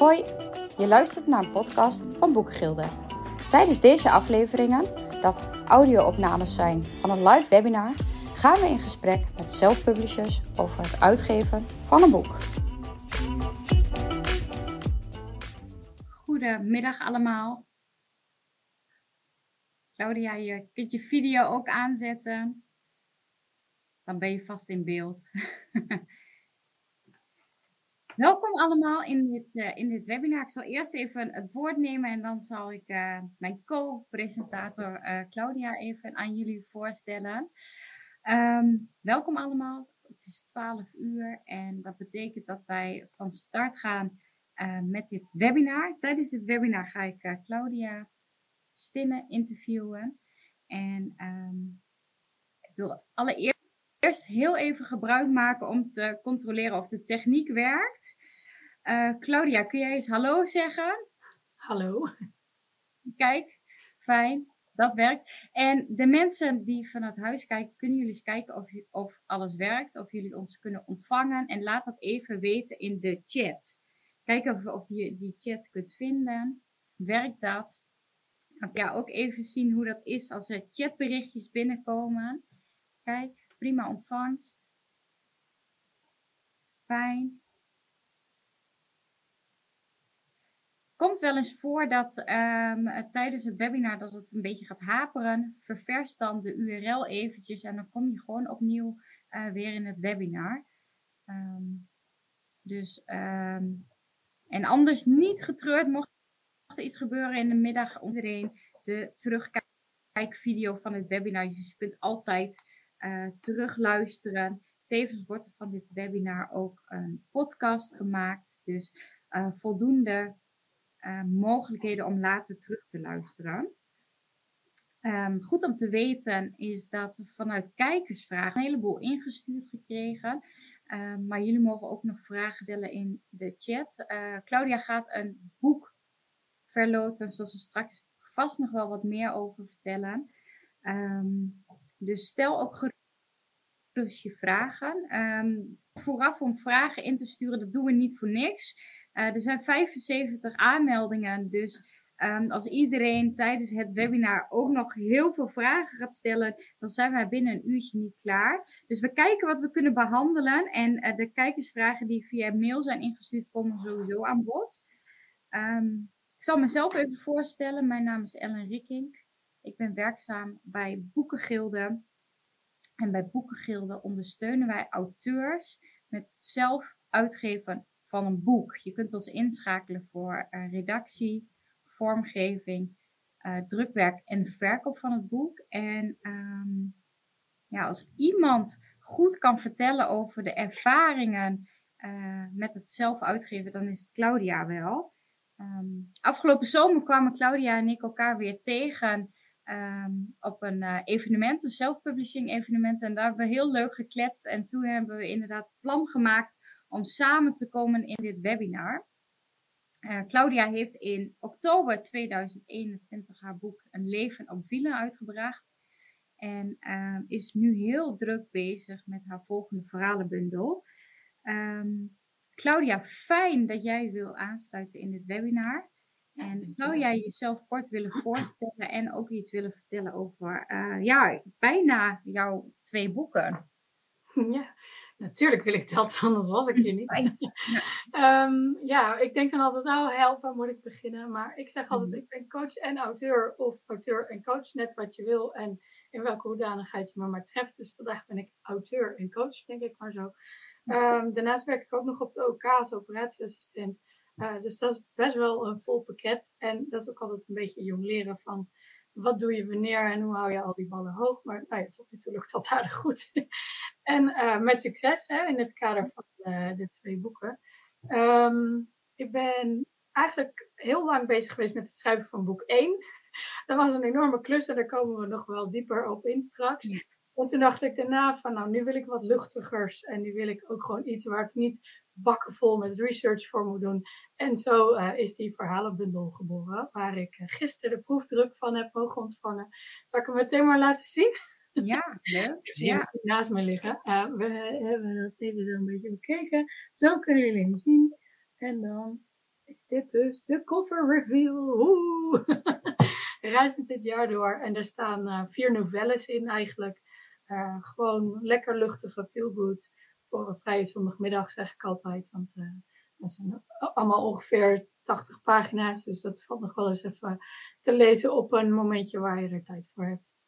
Hoi, je luistert naar een podcast van Boekengilde. Tijdens deze afleveringen, dat audio-opnames zijn van een live webinar, gaan we in gesprek met self-publishers over het uitgeven van een boek. Goedemiddag allemaal. Claudia, je kunt je video ook aanzetten. Dan ben je vast in beeld. Welkom allemaal in dit, uh, in dit webinar. Ik zal eerst even het woord nemen en dan zal ik uh, mijn co-presentator uh, Claudia even aan jullie voorstellen. Um, welkom allemaal. Het is 12 uur en dat betekent dat wij van start gaan met dit webinar. Tijdens dit webinar ga ik Claudia Stinne interviewen. En um, ik wil allereerst eerst heel even gebruik maken om te controleren of de techniek werkt. Uh, Claudia, kun jij eens hallo zeggen? Hallo. Kijk, fijn, dat werkt. En de mensen die vanuit huis kijken, kunnen jullie eens kijken of, of alles werkt, of jullie ons kunnen ontvangen. En laat dat even weten in de chat. Kijk of, of je die chat kunt vinden. Werkt dat? Ja, ook even zien hoe dat is als er chatberichtjes binnenkomen. Kijk, prima ontvangst. Fijn. Komt wel eens voor dat um, tijdens het webinar dat het een beetje gaat haperen. Ververs dan de URL eventjes en dan kom je gewoon opnieuw uh, weer in het webinar. Um, dus, um, en anders niet getreurd, mocht er iets gebeuren in de middag, iedereen de terugkijkvideo van het webinar. Dus je kunt altijd uh, terugluisteren. Tevens wordt er van dit webinar ook een podcast gemaakt. Dus uh, voldoende uh, mogelijkheden om later terug te luisteren. Um, goed om te weten is dat we vanuit kijkersvragen een heleboel ingestuurd gekregen. Uh, maar jullie mogen ook nog vragen stellen in de chat. Claudia gaat een boek verloten, zoals ze straks vast nog wel wat meer over vertellen. Um, dus stel ook gerust je vragen. Um, vooraf om vragen in te sturen, dat doen we niet voor niks. Uh, er zijn 75 aanmeldingen, dus um, als iedereen tijdens het webinar ook nog heel veel vragen gaat stellen, dan zijn wij binnen een uurtje niet klaar. Dus we kijken wat we kunnen behandelen en uh, de kijkersvragen die via mail zijn ingestuurd komen sowieso aan bod. Um, ik zal mezelf even voorstellen. Mijn naam is Ellen Rikking. Ik ben werkzaam bij Boekengilde. En bij Boekengilde ondersteunen wij auteurs met het zelf uitgeven van een boek. Je kunt ons inschakelen voor uh, redactie, vormgeving, uh, drukwerk en verkoop van het boek. En um, ja, als iemand goed kan vertellen over de ervaringen uh, met het zelf uitgeven, dan is het Claudia wel. Um, afgelopen zomer kwamen Claudia en ik elkaar weer tegen um, op een uh, evenement, een self-publishing evenement. En daar hebben we heel leuk gekletst. En toen hebben we inderdaad plan gemaakt om samen te komen in dit webinar. Uh, Claudia heeft in oktober 2021 haar boek Een leven op wielen uitgebracht. En uh, is nu heel druk bezig met haar volgende verhalenbundel. Um, Claudia, fijn dat jij wil aansluiten in dit webinar. En zou jij jezelf kort willen voorstellen en ook iets willen vertellen over uh, ja, bijna jouw twee boeken? Ja, natuurlijk wil ik dat, anders was ik hier niet. Ja, um, ja ik denk dan altijd, oh help, waar moet ik beginnen? Maar ik zeg altijd, mhm. ik ben coach en auteur of auteur en coach, net wat je wil. En in welke hoedanigheid je me maar treft. Dus vandaag ben ik auteur en coach, denk ik maar zo. Um, daarnaast werk ik ook nog op de OK als operatieassistent. Uh, dus dat is best wel een vol pakket. En dat is ook altijd een beetje jong leren van wat doe je wanneer en hoe hou je al die ballen hoog. Maar nou ja, tot nu toe lukt dat aardig goed. en uh, met succes hè, in het kader van uh, de twee boeken. Um, ik ben eigenlijk heel lang bezig geweest met het schrijven van boek 1. Dat was een enorme klus en daar komen we nog wel dieper op in straks. En toen dacht ik daarna van nou, nu wil ik wat luchtigers. En nu wil ik ook gewoon iets waar ik niet bakken vol met research voor moet doen. En zo uh, is die verhalenbundel geboren, waar ik uh, gisteren de proefdruk van heb mogen ontvangen. Zal ik hem meteen maar laten zien? Ja, leuk. Ja. naast me liggen. Uh, we hebben dat even zo een beetje bekeken. Zo kunnen jullie hem zien. En dan is dit dus de cover reveal. Oeh. Reizend dit jaar door. En er staan vier novelles in eigenlijk. Gewoon lekker luchtige, feel good. Voor een vrije zondagmiddag zeg ik altijd. Want uh, dat zijn allemaal ongeveer 80 pagina's. Dus dat valt nog wel eens even te lezen op een momentje waar je er tijd voor hebt.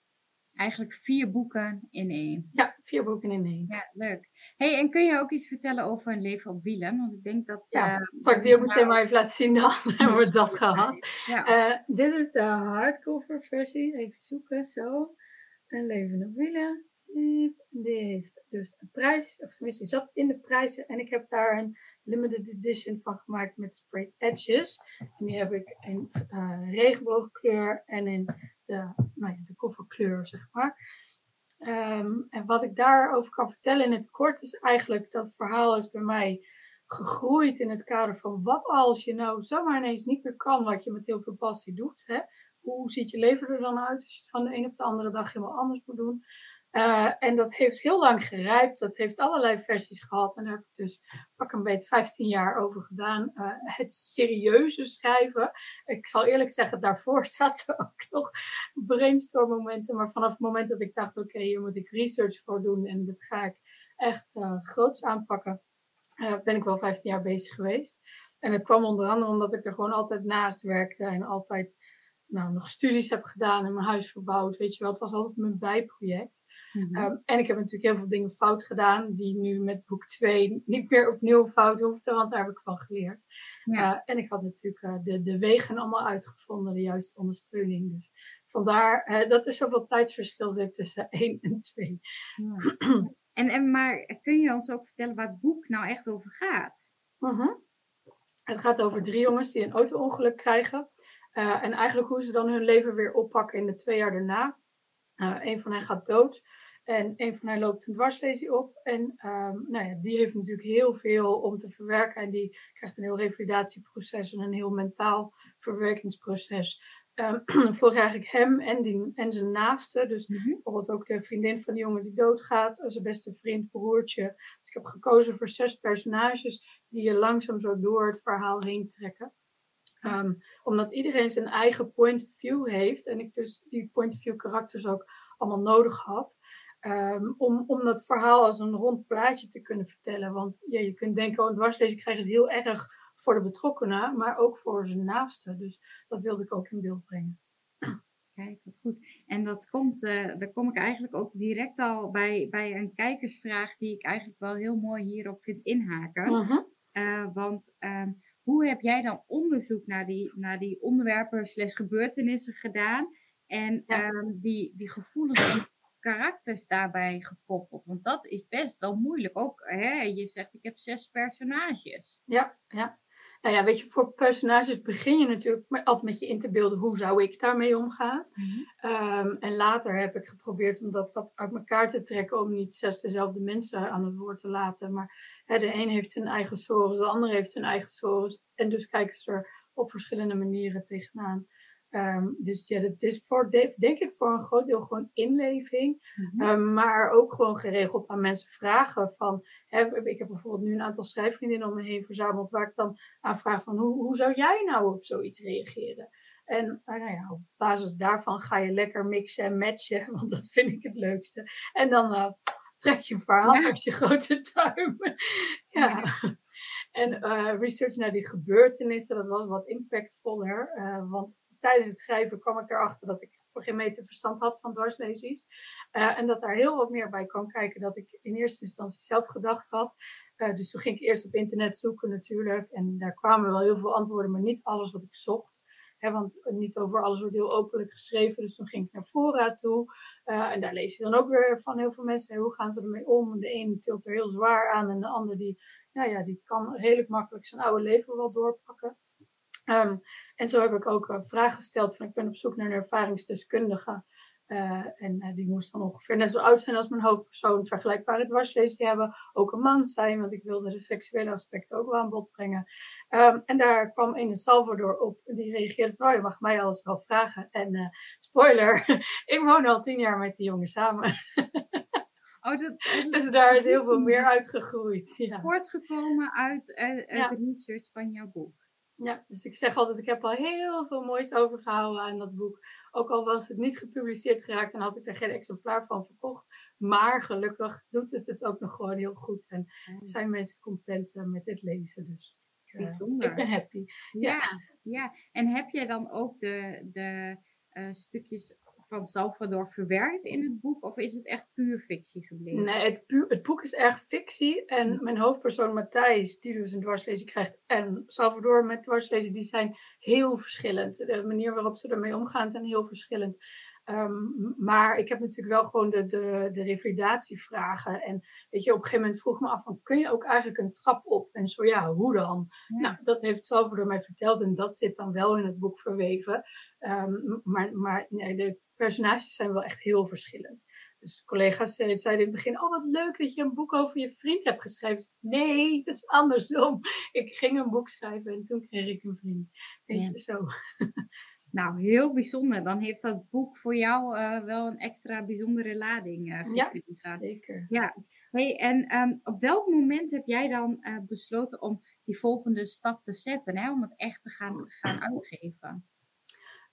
Eigenlijk vier boeken in één. Ja, vier boeken in één. Ja, leuk. Hey, en kun je ook iets vertellen over een leven op wielen? Want ik denk dat... Ja, uh, zal ik die ook meteen maar even laten zien dan? hebben we dat gehad. Ja. Uh, dit is de hardcover versie. Even zoeken, zo. Een leven op wielen. Die heeft dus een prijs, of tenminste, zat in de prijzen. En ik heb daar een limited edition van gemaakt met sprayed edges. En die heb ik in uh, regenboogkleur en in de, nou ja, de kofferkleur, zeg maar. Um, en wat ik daarover kan vertellen in het kort is eigenlijk dat verhaal is bij mij gegroeid in het kader van wat als je nou zomaar ineens niet meer kan wat je met heel veel passie doet. Hè? Hoe ziet je leven er dan uit als je het van de een op de andere dag helemaal anders moet doen? Uh, en dat heeft heel lang gerijpt. Dat heeft allerlei versies gehad. En daar heb ik dus pak een beetje 15 jaar over gedaan. Uh, het serieuze schrijven. Ik zal eerlijk zeggen, daarvoor zaten ook nog brainstorm momenten. Maar vanaf het moment dat ik dacht, oké, hier moet ik research voor doen. En dat ga ik echt uh, groots aanpakken. ben ik wel 15 jaar bezig geweest. En het kwam onder andere omdat ik er gewoon altijd naast werkte. En altijd nou, nog studies heb gedaan en mijn huis verbouwd. Weet je wel, het was altijd mijn bijproject. Mm um, en ik heb natuurlijk heel veel dingen fout gedaan, die nu met boek 2 niet meer opnieuw fout hoefden, want daar heb ik van geleerd. Ja. Uh, en ik had natuurlijk uh, de, de wegen allemaal uitgevonden, de juiste ondersteuning. Dus vandaar uh, dat er zoveel tijdsverschil zit tussen 1 en 2. Ja. en, en maar kun je ons ook vertellen waar het boek nou echt over gaat? -huh. Het gaat over drie jongens die een auto-ongeluk krijgen. en eigenlijk hoe ze dan hun leven weer oppakken in de twee jaar daarna. een van hen gaat dood. En een van hen loopt een dwarslesie op. En um, nou ja, die heeft natuurlijk heel veel om te verwerken. En die krijgt een heel revalidatieproces en een heel mentaal verwerkingsproces. Um, voor eigenlijk hem en, die, en zijn naaste. Dus mm -hmm. bijvoorbeeld ook de vriendin van de jongen die doodgaat. Zijn beste vriend, broertje. Dus ik heb gekozen voor zes personages die je langzaam zo door het verhaal heen trekken. Um, omdat iedereen zijn eigen point of view heeft. En ik dus die point of view karakters ook allemaal nodig had. Um, om, om dat verhaal als een rond plaatje te kunnen vertellen. Want ja, je kunt denken, oh, een dwarslezing krijgen is heel erg voor de betrokkenen, maar ook voor zijn naasten. Dus dat wilde ik ook in beeld brengen. Kijk, wat goed. En dat komt, uh, daar kom ik eigenlijk ook direct al bij, bij een kijkersvraag die ik eigenlijk wel heel mooi hierop vind inhaken. -huh. uh, want uh, hoe heb jij dan onderzoek naar die, naar die onderwerpen slash gebeurtenissen gedaan? En ja. Ehm, die, die gevoelens karakters daarbij gekoppeld? Want dat is best wel moeilijk. Ook, hè, je zegt, ik heb zes personages. Ja, ja. Nou ja, weet je, voor personages begin je natuurlijk met, altijd met je in te beelden, hoe zou ik daarmee omgaan? Mm -hmm. um, en later heb ik geprobeerd om dat wat uit elkaar te trekken, om niet zes dezelfde mensen aan het woord te laten. Maar hè, de een heeft zijn eigen zorgen, de ander heeft zijn eigen zorgen. En dus kijken ze er op verschillende manieren tegenaan. Um, dus ja, dat is voor, denk ik voor een groot deel gewoon inleving. Mm -hmm. um, maar ook gewoon geregeld aan mensen vragen van... Hè, ik heb bijvoorbeeld nu een aantal schrijfvriendinnen om me heen verzameld... waar ik dan aan vraag van hoe, hoe zou jij nou op zoiets reageren? En nou ja, op basis daarvan ga je lekker mixen en matchen, want dat vind ik het leukste. En dan uh, trek je een verhaal ja. met je grote tuin. ja. ja. En uh, research naar die gebeurtenissen, dat was wat impactvoller. Uh, want tijdens het schrijven kwam ik erachter dat ik voor geen meter verstand had van dwarslesies. Uh, en dat daar heel wat meer bij kwam kijken dat ik in eerste instantie zelf gedacht had. Uh, dus toen ging ik eerst op internet zoeken natuurlijk. En daar kwamen wel heel veel antwoorden, maar niet alles wat ik zocht. Want niet over alles wordt heel openlijk geschreven. Dus toen ging ik naar fora toe. Uh, en daar lees je dan ook weer van heel veel mensen. Hoe gaan ze ermee om? De een tilt er heel zwaar aan. En de ander die, nou ja, die kan redelijk makkelijk zijn oude leven wel doorpakken. Um, en zo heb ik ook een vraag gesteld van ik ben op zoek naar een ervaringsdeskundige. Uh, en uh, die moest dan ongeveer net zo oud zijn als mijn hoofdpersoon, vergelijkbare dwarslezing hebben, ook een man zijn, want ik wilde de seksuele aspecten ook wel aan bod brengen. Um, en daar kwam een Salvador op, die reageerde van, oh, je mag mij alles wel vragen. En uh, spoiler, ik woon al tien jaar met die jongen samen. Oh, dat, dus daar is heel veel meer uitgegroeid. Ja. Voortgekomen uit, ja. de research van jouw boek. Ja, dus ik zeg altijd, ik heb al heel veel moois overgehouden aan dat boek. Ook al was het niet gepubliceerd geraakt en had ik er geen exemplaar van verkocht. Maar gelukkig doet het het ook nog gewoon heel goed. En zijn mensen content eh, met dit lezen. Dus uh, ik ben happy. Ja. ja, en heb je dan ook de, de uh, stukjes van Salvador verwerkt in het boek? Of is het echt puur fictie gebleven? Nee, het, het boek is echt fictie. En mijn hoofdpersoon Matthijs, die dus een dwarslezing krijgt, en Salvador met dwarslezing, die zijn heel verschillend. De manier waarop ze ermee omgaan zijn heel verschillend. Ehm, maar ik heb natuurlijk wel gewoon de, de, de revalidatievragen. En weet je, op een gegeven moment vroeg me af van, kun je ook eigenlijk een trap op? En zo ja, hoe dan? Nou, dat heeft Salvador mij verteld en dat zit dan wel in het boek verweven. Ehm, maar maar nee, de personages zijn wel echt heel verschillend. Dus collega's zeiden in het begin: Oh, wat leuk dat je een boek over je vriend hebt geschreven. Nee, het is andersom. Ik ging een boek schrijven en toen kreeg ik een vriend. Weet je zo. Nou, heel bijzonder. Dan heeft dat boek voor jou uh, wel een extra bijzondere lading uh, Ja, zeker. Ja. Hey, en um, op welk moment heb jij dan uh, besloten om die volgende stap te zetten, hè? om het echt te gaan, gaan uitgeven?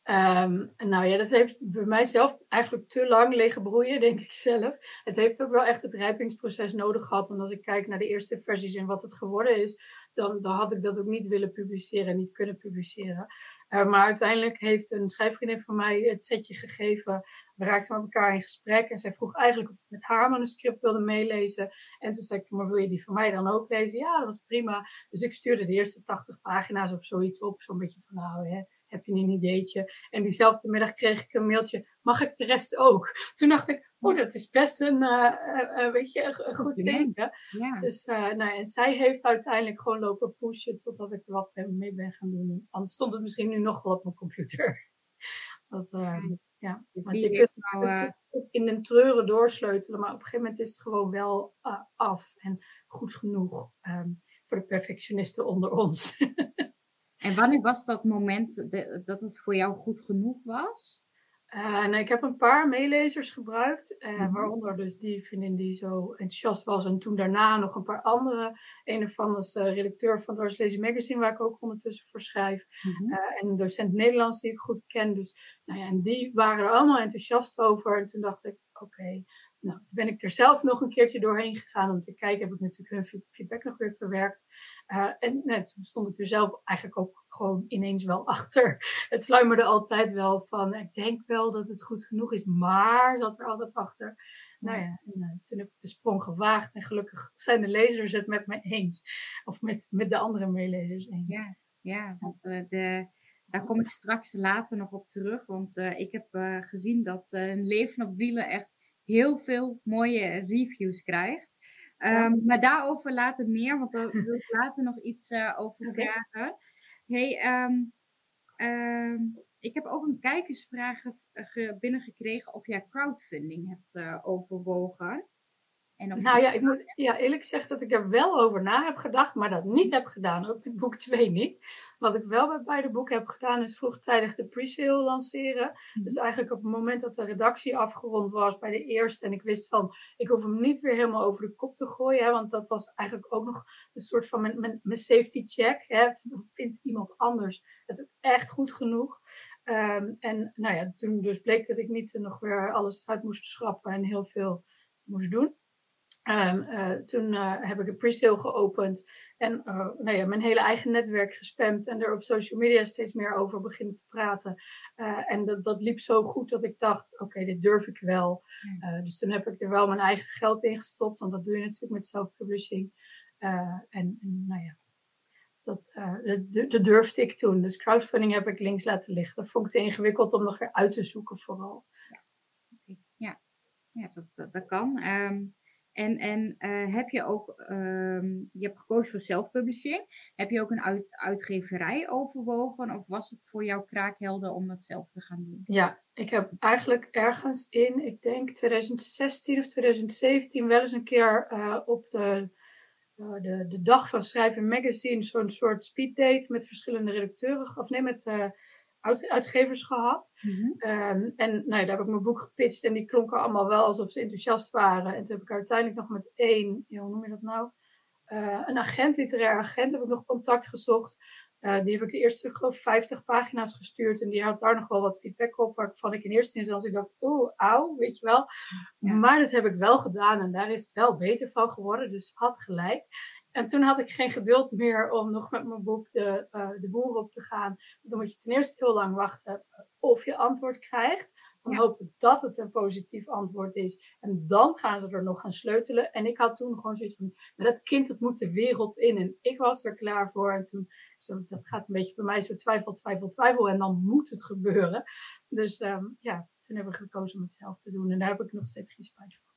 Um, nou ja, dat heeft bij mijzelf eigenlijk te lang liggen broeien, denk ik zelf. Het heeft ook wel echt het rijpingsproces nodig gehad. Want als ik kijk naar de eerste versies en wat het geworden is, dan, dan had ik dat ook niet willen publiceren en niet kunnen publiceren. Uh, maar uiteindelijk heeft een schrijfvriendin van mij het setje gegeven. We raakten met elkaar in gesprek en zij vroeg eigenlijk of ik met haar manuscript wilde meelezen. En toen zei ik, maar wil je die van mij dan ook lezen? Ja, dat was prima. Dus ik stuurde de eerste 80 pagina's of zoiets op. Zo'n beetje van, nou, hè, heb je een ideetje? En diezelfde middag kreeg ik een mailtje, mag ik de rest ook? Toen dacht ik, oh, dat is best een, uh, uh, weet je, een, goed teken. Ja. Dus, nou, en zij heeft uiteindelijk gewoon lopen pushen totdat ik er wat mee ben gaan doen. Anders stond het misschien nu nog wel op mijn computer. Dat, ja, dus want je kunt het, het, in een treuren doorsleutelen, maar op een gegeven moment is het gewoon wel af en goed genoeg um, voor de perfectionisten onder ons. En wanneer was dat moment dat het voor jou goed genoeg was? Uh, nou, ik heb een paar meelezers gebruikt, uh, waaronder dus die vriendin die zo enthousiast was. En toen daarna nog een paar andere. Een ervan is uh, redacteur van Doris Lazy Magazine, waar ik ook ondertussen voor schrijf. Mm en een docent Nederlands die ik goed ken. Dus nou ja, en die waren er allemaal enthousiast over. En toen dacht ik, oké, nou, toen ben ik er zelf nog een keertje doorheen gegaan om te kijken. Heb ik natuurlijk hun feedback nog weer verwerkt. Uh, en toen stond ik er zelf eigenlijk ook gewoon ineens wel achter. Het sluimerde altijd wel van, ik denk wel dat het goed genoeg is, maar zat er altijd achter. Nou ja, en, uh, toen heb ik de sprong gewaagd en gelukkig zijn de lezers het met me eens. Of met, met de andere meelezers eens. Ja, ja want uh, de, daar kom ik straks later nog op terug. Want ik heb gezien dat een leven op wielen echt heel veel mooie reviews krijgt. Um, Maar daarover later meer, want daar wil ik later nog iets uh, over vragen. Hey, um, um, ik heb ook een kijkersvraag binnengekregen of jij crowdfunding hebt uh, overwogen. En nou ja, ik moet ja, eerlijk zeggen dat ik er wel over na heb gedacht, maar dat niet heb gedaan. Ook met boek 2 niet. Wat ik wel bij beide boeken heb gedaan, is vroegtijdig de pre-sale lanceren. Mhm. Dus eigenlijk op het moment dat de redactie afgerond was bij de eerste. En ik wist van, ik hoef hem niet weer helemaal over de kop te gooien. Hè, want dat was eigenlijk ook nog een soort van mijn, mijn, mijn safety check. Hè. Vindt iemand anders het echt goed genoeg? Um, en nou ja, toen dus bleek dat ik niet nog weer alles uit moest schrappen en heel veel moest doen. Um, uh, toen uh, heb ik een pre-sale geopend en uh, nou ja, mijn hele eigen netwerk gespamd en er op social media steeds meer over beginnen te praten. en dat, dat liep zo goed dat ik dacht, oké, dit durf ik wel. dus toen heb ik er wel mijn eigen geld in gestopt, want dat doe je natuurlijk met self-publishing. en, en, nou ja, dat, dat, dat, durfde ik toen. Dus crowdfunding heb ik links laten liggen. Dat vond ik te ingewikkeld om nog weer uit te zoeken vooral. Ja, ja. ja dat, dat, dat kan. Um... En, en uh, heb je ook, um, je hebt gekozen voor zelfpublishing. Heb je ook een uit, uitgeverij overwogen? Of was het voor jou kraakhelder om dat zelf te gaan doen? Ja, ik heb eigenlijk ergens in, ik denk 2016 of 2017, wel eens een keer uh, op de, uh, de, de dag van Schrijven Magazine zo'n soort speeddate met verschillende redacteuren, of nee, met uitgevers gehad. Mhm. Ehm, en nou ja, daar heb ik mijn boek gepitcht en die klonken allemaal wel alsof ze enthousiast waren. En toen heb ik uiteindelijk nog met één, hoe noem je dat nou? Uh, een agent, literair agent, heb ik nog contact gezocht. Uh, die heb ik de eerste, geloof 50 pagina's gestuurd. En die had daar nog wel wat feedback op. Waarvan ik in eerste instantie dacht, oh, auw, weet je wel. Maar dat heb ik wel gedaan. En daar is het wel beter van geworden. Dus had gelijk. En toen had ik geen geduld meer om nog met mijn boek de, uh, de boer op te gaan. Dan moet je ten eerste heel lang wachten of je antwoord krijgt. Dan ja. hopen dat het een positief antwoord is. En dan gaan ze er nog gaan sleutelen. En ik had toen gewoon zoiets van, maar dat kind dat moet de wereld in. En ik was er klaar voor. En toen, zo, dat gaat een beetje bij mij zo twijfel, twijfel, twijfel. En dan moet het gebeuren. Dus um, ja, toen heb ik gekozen om het zelf te doen. En daar heb ik nog steeds geen spijt van.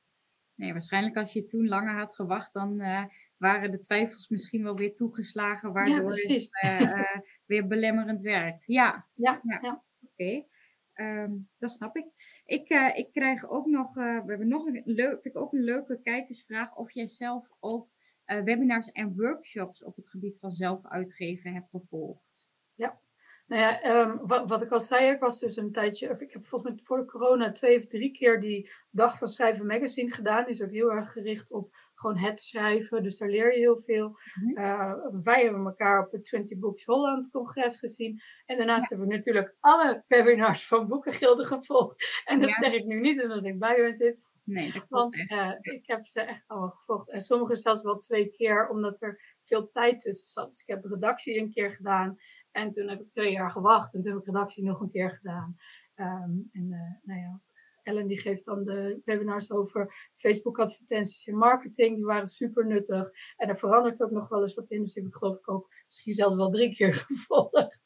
Nee, waarschijnlijk als je toen langer had gewacht, dan uh, waren de twijfels misschien wel weer toegeslagen, waardoor het uh, uh, weer belemmerend werkt. Ja, ja, ja. ja. oké. Okay. Um, dat snap ik. Ik, uh, ik krijg ook nog, uh, we hebben nog een, leuk, ik ook een leuke kijkersvraag of jij zelf ook webinars en workshops op het gebied van zelf uitgeven hebt gevolgd. Ja, nou ja, um, wat, wat, ik al zei, ik was dus een tijdje, of ik heb volgens mij voor de corona twee of drie keer die dag van Schrijven Magazine gedaan. Die is ook heel erg gericht op gewoon het schrijven. Dus daar leer je heel veel. Mm wij hebben elkaar op het 20 Books Holland congres gezien. En daarnaast ja. heb ik natuurlijk alle webinars van Boekengilde gevolgd. En dat zeg ik nu niet omdat ik bij hen zit. Nee, dat Want uh, ik heb ze echt allemaal gevolgd. En sommige zelfs wel twee keer, omdat er veel tijd tussen zat. Dus ik heb redactie een keer gedaan. En toen heb ik twee jaar gewacht. En toen heb ik redactie nog een keer gedaan. Um, en uh, nou ja, Ellen die geeft dan de webinars over Facebook advertenties en marketing. Die waren super nuttig. En er verandert ook nog wel eens wat in. Dus die heb ik geloof ik ook misschien zelfs wel drie keer gevolgd.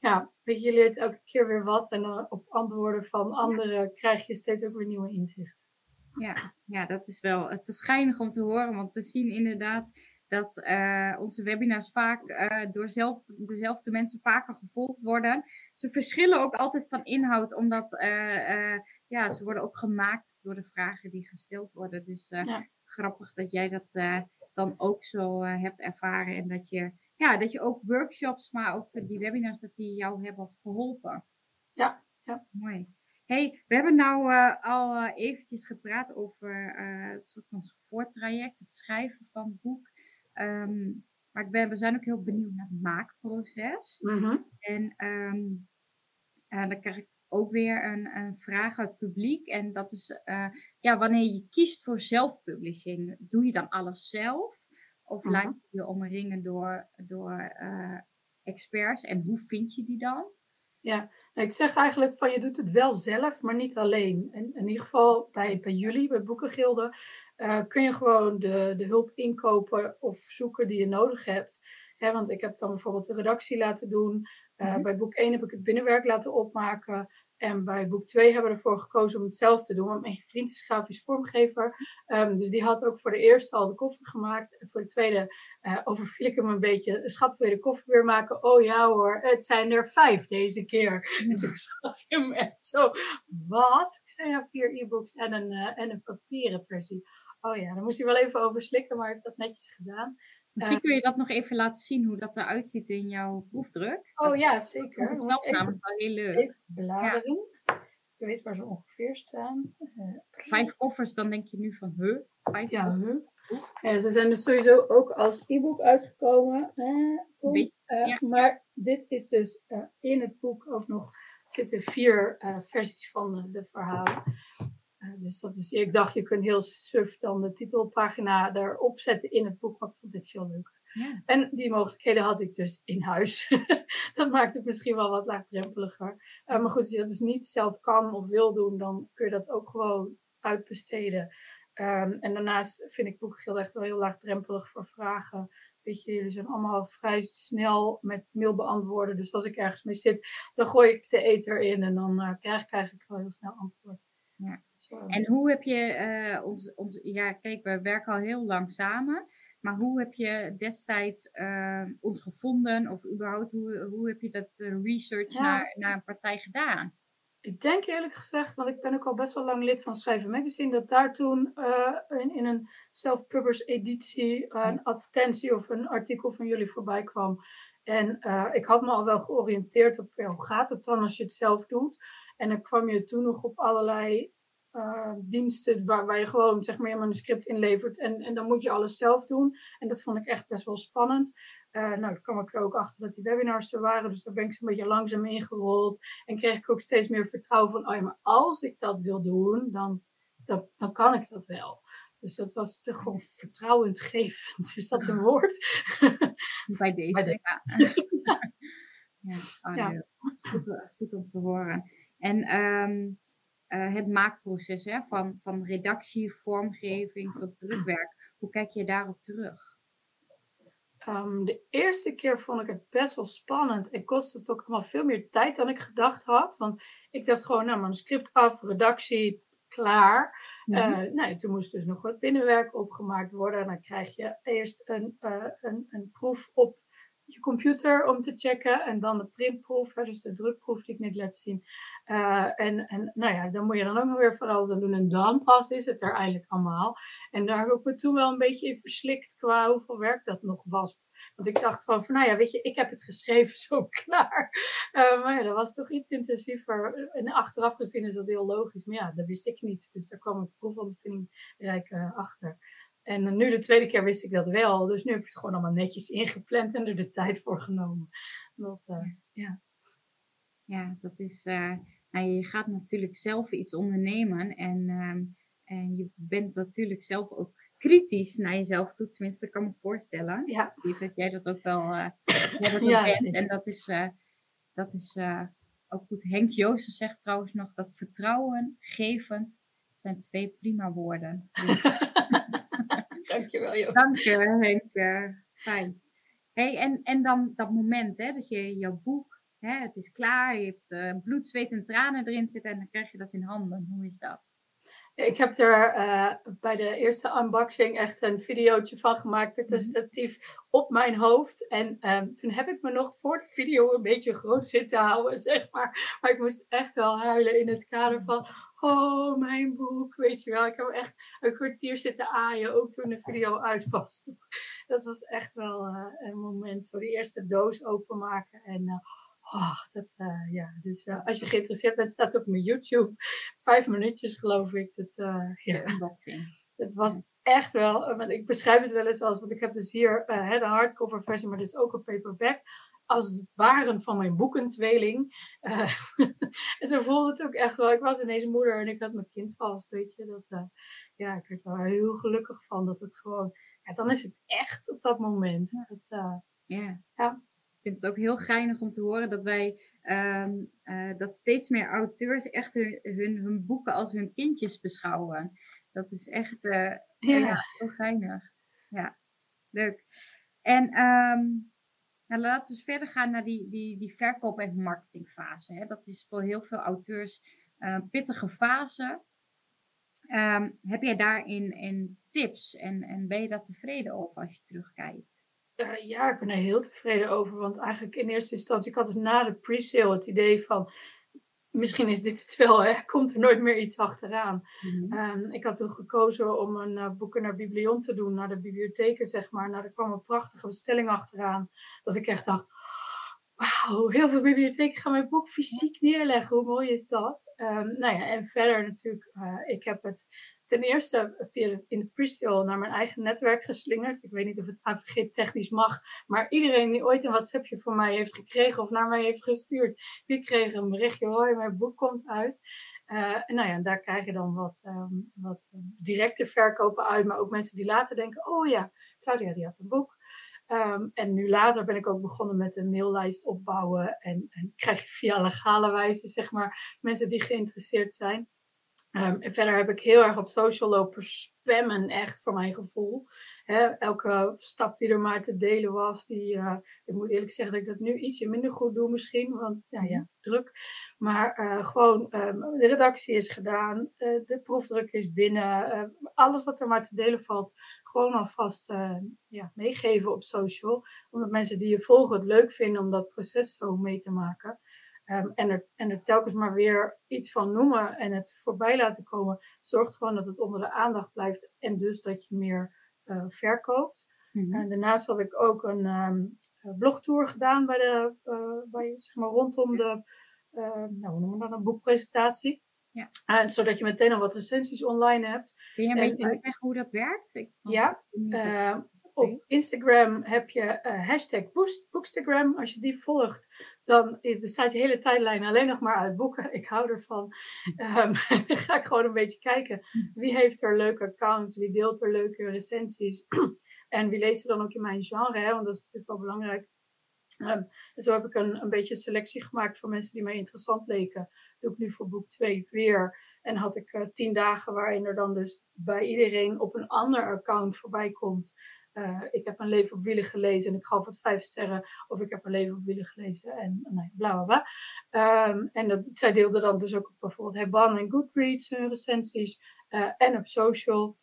Ja, weet je, je leert elke keer weer wat. En dan op antwoorden van anderen krijg je steeds ook weer nieuwe inzichten. Ja, ja, dat is wel het is schijnig om te horen. Want we zien inderdaad dat uh, onze webinars vaak uh, door zelf, dezelfde mensen vaker gevolgd worden. Ze verschillen ook altijd van inhoud, omdat uh, ja, ze worden ook gemaakt door de vragen die gesteld worden. Dus ja. grappig dat jij dat dan ook zo hebt ervaren en dat je, ja, dat je ook workshops, maar ook die webinars, dat die jou hebben geholpen. Ja, ja. Mooi. Hey, we hebben nou al eventjes gepraat over het soort van voortraject, het schrijven van het boek. Um, maar ik ben, we zijn ook heel benieuwd naar het maakproces. Mm-hmm. En um, uh, dan krijg ik ook weer een, een, vraag uit het publiek. En dat is, uh, ja, wanneer je kiest voor zelfpublishing, doe je dan alles zelf? Of mm-hmm. laat je je omringen door, door uh, experts? En hoe vind je die dan? Ja, nou, ik zeg eigenlijk van je doet het wel zelf, maar niet alleen. En in ieder geval bij, bij jullie, bij Boekengilde, uh, kun je gewoon de, de hulp inkopen of zoeken die je nodig hebt. Want ik heb dan bijvoorbeeld de redactie laten doen. Uh, mm-hmm. Bij boek 1 heb ik het binnenwerk laten opmaken. En bij boek 2 hebben we ervoor gekozen om het zelf te doen. Want mijn vriend is grafisch vormgever. Um, dus die had ook voor de eerste al de koffer gemaakt. En voor de tweede uh, overviel ik hem een beetje. Schat, wil je de koffer weer maken? Oh ja hoor, het zijn er vijf deze keer. En toen zag je hem echt zo, wat? Ik zei ja, vier e-books en een, uh, en een papieren versie. Oh ja, daar moest hij wel even over slikken, maar hij heeft dat netjes gedaan. Misschien kun je dat nog even laten zien hoe dat eruit ziet in jouw proefdruk. Oh ja, zeker. Dat is namelijk wel heel leuk. Even bladeren. Ja. Je weet waar ze ongeveer staan. Uh, Vijf koffers, dan denk je nu van, huh? Vijf ja, huh? Ja, ze zijn dus sowieso ook als e-book uitgekomen. Eh, Beetje, uh, ja. Maar dit is dus uh, in het boek ook nog zitten vier versies van de verhalen. Uh, dus dat is, ik dacht, je kunt heel suf dan de titelpagina erop zetten in het boek, maar ik vond dit veel leuker. Ja. En die mogelijkheden had ik dus in huis. dat maakt het misschien wel wat laagdrempeliger. Uh, maar goed, als je dat dus niet zelf kan of wil doen, dan kun je dat ook gewoon uitbesteden. Um, en daarnaast vind ik boekengeld echt wel heel laagdrempelig voor vragen. Weet je, jullie zijn allemaal vrij snel met mail beantwoorden. Dus als ik ergens mee zit, dan gooi ik de ether in en dan uh, krijg, krijg ik wel heel snel antwoord. Ja. En hoe heb je uh, ons, ons, ja, kijk, we werken al heel lang samen, maar hoe heb je destijds uh, ons gevonden of überhaupt hoe, hoe heb je dat uh, research ja. naar, naar een partij gedaan? Ik denk eerlijk gezegd, want ik ben ook al best wel lang lid van Schrijven Magazine, dat daar toen in, in een self-published editie een advertentie of een artikel van jullie voorbij kwam. En ik had me al wel georiënteerd op ja, hoe gaat het dan als je het zelf doet. En dan kwam je toen nog op allerlei uh, diensten waar, waar je gewoon zeg maar, je manuscript inlevert en, en dan moet je alles zelf doen. En dat vond ik echt best wel spannend. nou, dan kwam ik er ook achter dat die webinars er waren. Dus daar ben ik zo'n beetje langzaam ingerold. En kreeg ik ook steeds meer vertrouwen van, oh ja, maar als ik dat wil doen, dan, dan, dan kan ik dat wel. Dus dat was toch gewoon vertrouwendgevend. Is dat een woord? Bij deze, Bij de... ja. ja, oh, ja. Goed, goed, om te horen. En um, uh, het maakproces hè, van, van redactie, vormgeving tot drukwerk. Hoe kijk je daarop terug? Um, de eerste keer vond ik het best wel spannend en kostte het ook allemaal veel meer tijd dan ik gedacht had. Want ik dacht gewoon, nou, manuscript af, redactie, klaar. Mm nou, toen moest dus nog wat binnenwerk opgemaakt worden. En dan krijg je eerst een, uh, een, een proef op je computer om te checken. En dan de printproef, dus de drukproef die ik net laat zien. Uh, en, en nou ja, dan moet je dan ook nog weer van alles aan doen. En dan pas is het er eigenlijk allemaal. En daar heb ik me toen wel een beetje in verslikt qua hoeveel werk dat nog was. Want ik dacht van, van nou ja, weet je, ik heb het geschreven, zo klaar. Uh, maar ja, dat was toch iets intensiever. En achteraf gezien is dat heel logisch. Maar ja, dat wist ik niet. Dus daar kwam ik proefondervinding rijk uh, achter. En nu de tweede keer wist ik dat wel. Dus nu heb ik het gewoon allemaal netjes ingepland en er de tijd voor genomen. Dat, uh, ja. ja, dat is. Uh, nou, je gaat natuurlijk zelf iets ondernemen. En, uh, en je bent natuurlijk zelf ook kritisch naar jezelf toe. Tenminste, kan me voorstellen. Ja. Dat jij dat ook wel uh, dat ja, bent. En dat is, dat is ook goed. Henk Joosten zegt trouwens nog dat vertrouwen, gevend, zijn twee prima woorden. Dus Dankjewel, Joost. Dank je, Henk. fijn. Hey, en, en dan dat moment hè, dat je jouw boek, hè, het is klaar, je hebt uh, bloed, zweet en tranen erin zitten en dan krijg je dat in handen. Hoe is dat? Ik heb er uh, bij de eerste unboxing echt een videootje van gemaakt met een mhm. statief op mijn hoofd. En um, toen heb ik me nog voor de video een beetje groot zitten houden, zeg maar. Maar ik moest echt wel huilen in het kader van, oh, mijn boek, weet je wel. Ik heb echt een kwartier zitten aaien, ook toen de video uit was. Dat was echt wel uh, een moment, zo die eerste doos openmaken en... Uh, Oh, dat, uh, ja. Dus uh, als je geïnteresseerd bent, staat op mijn YouTube. Vijf minuutjes, geloof ik. Dat, uh, ja. Het was echt wel, ik beschrijf het wel eens als, want ik heb dus hier de hardcover versie, maar dus ook een paperback als het ware van mijn boekentweeling. Uh, en zo voelde het ook echt wel. Ik was ineens moeder en ik had mijn kind vast, weet je. Dat, uh, ja, ik werd er heel gelukkig van dat het gewoon... Ja, dan is het echt op dat moment. Ja. Dat, uh, ja. Ik vind het ook heel geinig om te horen dat wij... Um, dat steeds meer auteurs echt hun, hun, hun, boeken als hun kindjes beschouwen. Dat is echt ja. heel geinig. Ja, leuk. En... Um, nou, laten we verder gaan naar die, die, die verkoop- en marketingfase. Hè. Dat is voor heel veel auteurs een uh, pittige fase. Um, heb jij daarin in tips en, en ben je daar tevreden over als je terugkijkt? Ja, ik ben er heel tevreden over. Want eigenlijk in eerste instantie, ik had dus na de pre-sale het idee van misschien is dit het wel, hè? komt er nooit meer iets achteraan. Mm -hmm. ik had toen gekozen om een uh, boeken naar Biblion te doen, naar de bibliotheken, zeg maar. Nou, er kwam een prachtige bestelling achteraan, dat ik echt dacht, wauw, heel veel bibliotheken gaan mijn boek fysiek neerleggen. Hoe mooi is dat? Um, nou ja, en verder natuurlijk, uh, ik heb het ten eerste via in de pre naar mijn eigen netwerk geslingerd. Ik weet niet of het AVG technisch mag, maar iedereen die ooit een WhatsAppje van mij heeft gekregen of naar mij heeft gestuurd, die kreeg een berichtje, hoi, mijn boek komt uit. Uh, en nou ja, daar krijg je dan wat, um, wat directe verkopen uit, maar ook mensen die later denken, oh ja, Claudia die had een boek. Um, en nu later ben ik ook begonnen met een maillijst opbouwen en, en krijg je via legale wijze, zeg maar, mensen die geïnteresseerd zijn. Um, en verder heb ik heel erg op social lopen spammen, echt voor mijn gevoel. elke stap die er maar te delen was, die, uh, ik moet eerlijk zeggen dat ik dat nu ietsje minder goed doe misschien, want ja, ja druk. Maar uh, gewoon, um, de redactie is gedaan, uh, de proefdruk is binnen, alles wat er maar te delen valt, gewoon alvast ja, meegeven op social. Omdat mensen die je volgen het leuk vinden om dat proces zo mee te maken. Um, en, er, en er telkens maar weer iets van noemen en het voorbij laten komen, zorgt gewoon dat het onder de aandacht blijft en dus dat je meer uh, verkoopt. Mm En daarnaast had ik ook een um, blogtour gedaan bij de, uh, bij, zeg maar, rondom de, uh, nou, hoe noemen we dat, een boekpresentatie. Ja. Zodat je meteen al wat recensies online hebt. Kun je een beetje uitleggen hoe dat werkt? Ik ja, op Instagram heb je uh, hashtag Bookstagram. Als je die volgt, dan bestaat je hele tijdlijn alleen nog maar uit boeken. Ik hou ervan. Um, ga ik gewoon een beetje kijken. Wie heeft er leuke accounts? Wie deelt er leuke recensies? en wie leest er dan ook in mijn genre? Hè? Want dat is natuurlijk wel belangrijk. Um, en zo heb ik een, een beetje selectie gemaakt van mensen die mij interessant leken. doe ik nu voor boek 2 weer. En had ik uh, tien dagen waarin er dan dus bij iedereen op een ander account voorbij komt. Uh, ik heb een leven op wielen gelezen en ik gaf het vijf sterren. Of ik heb een leven op wielen gelezen en nee, bla bla bla. Um, en dat, zij deelden dan dus ook op bijvoorbeeld Hebban en Goodreads hun recensies. Uh, en op social.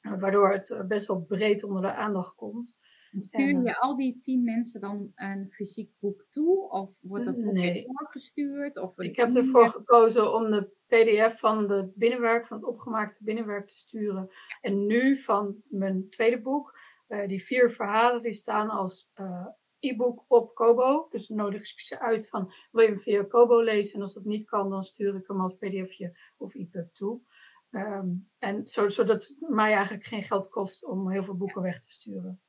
waardoor het best wel breed onder de aandacht komt. Stuur je al die tien mensen dan een fysiek boek toe? Of wordt dat boek nee. doorgestuurd? Of ik heb ervoor gekozen om de pdf van het binnenwerk, van het opgemaakte binnenwerk te sturen. En nu van mijn tweede boek, uh, die vier verhalen, die staan als uh, e-book op Kobo. Dus dan nodig ik ze uit van, wil je hem via Kobo lezen? En als dat niet kan, dan stuur ik hem als pdfje of e-pub toe. Um, en zo, zodat het mij eigenlijk geen geld kost om heel veel boeken weg te sturen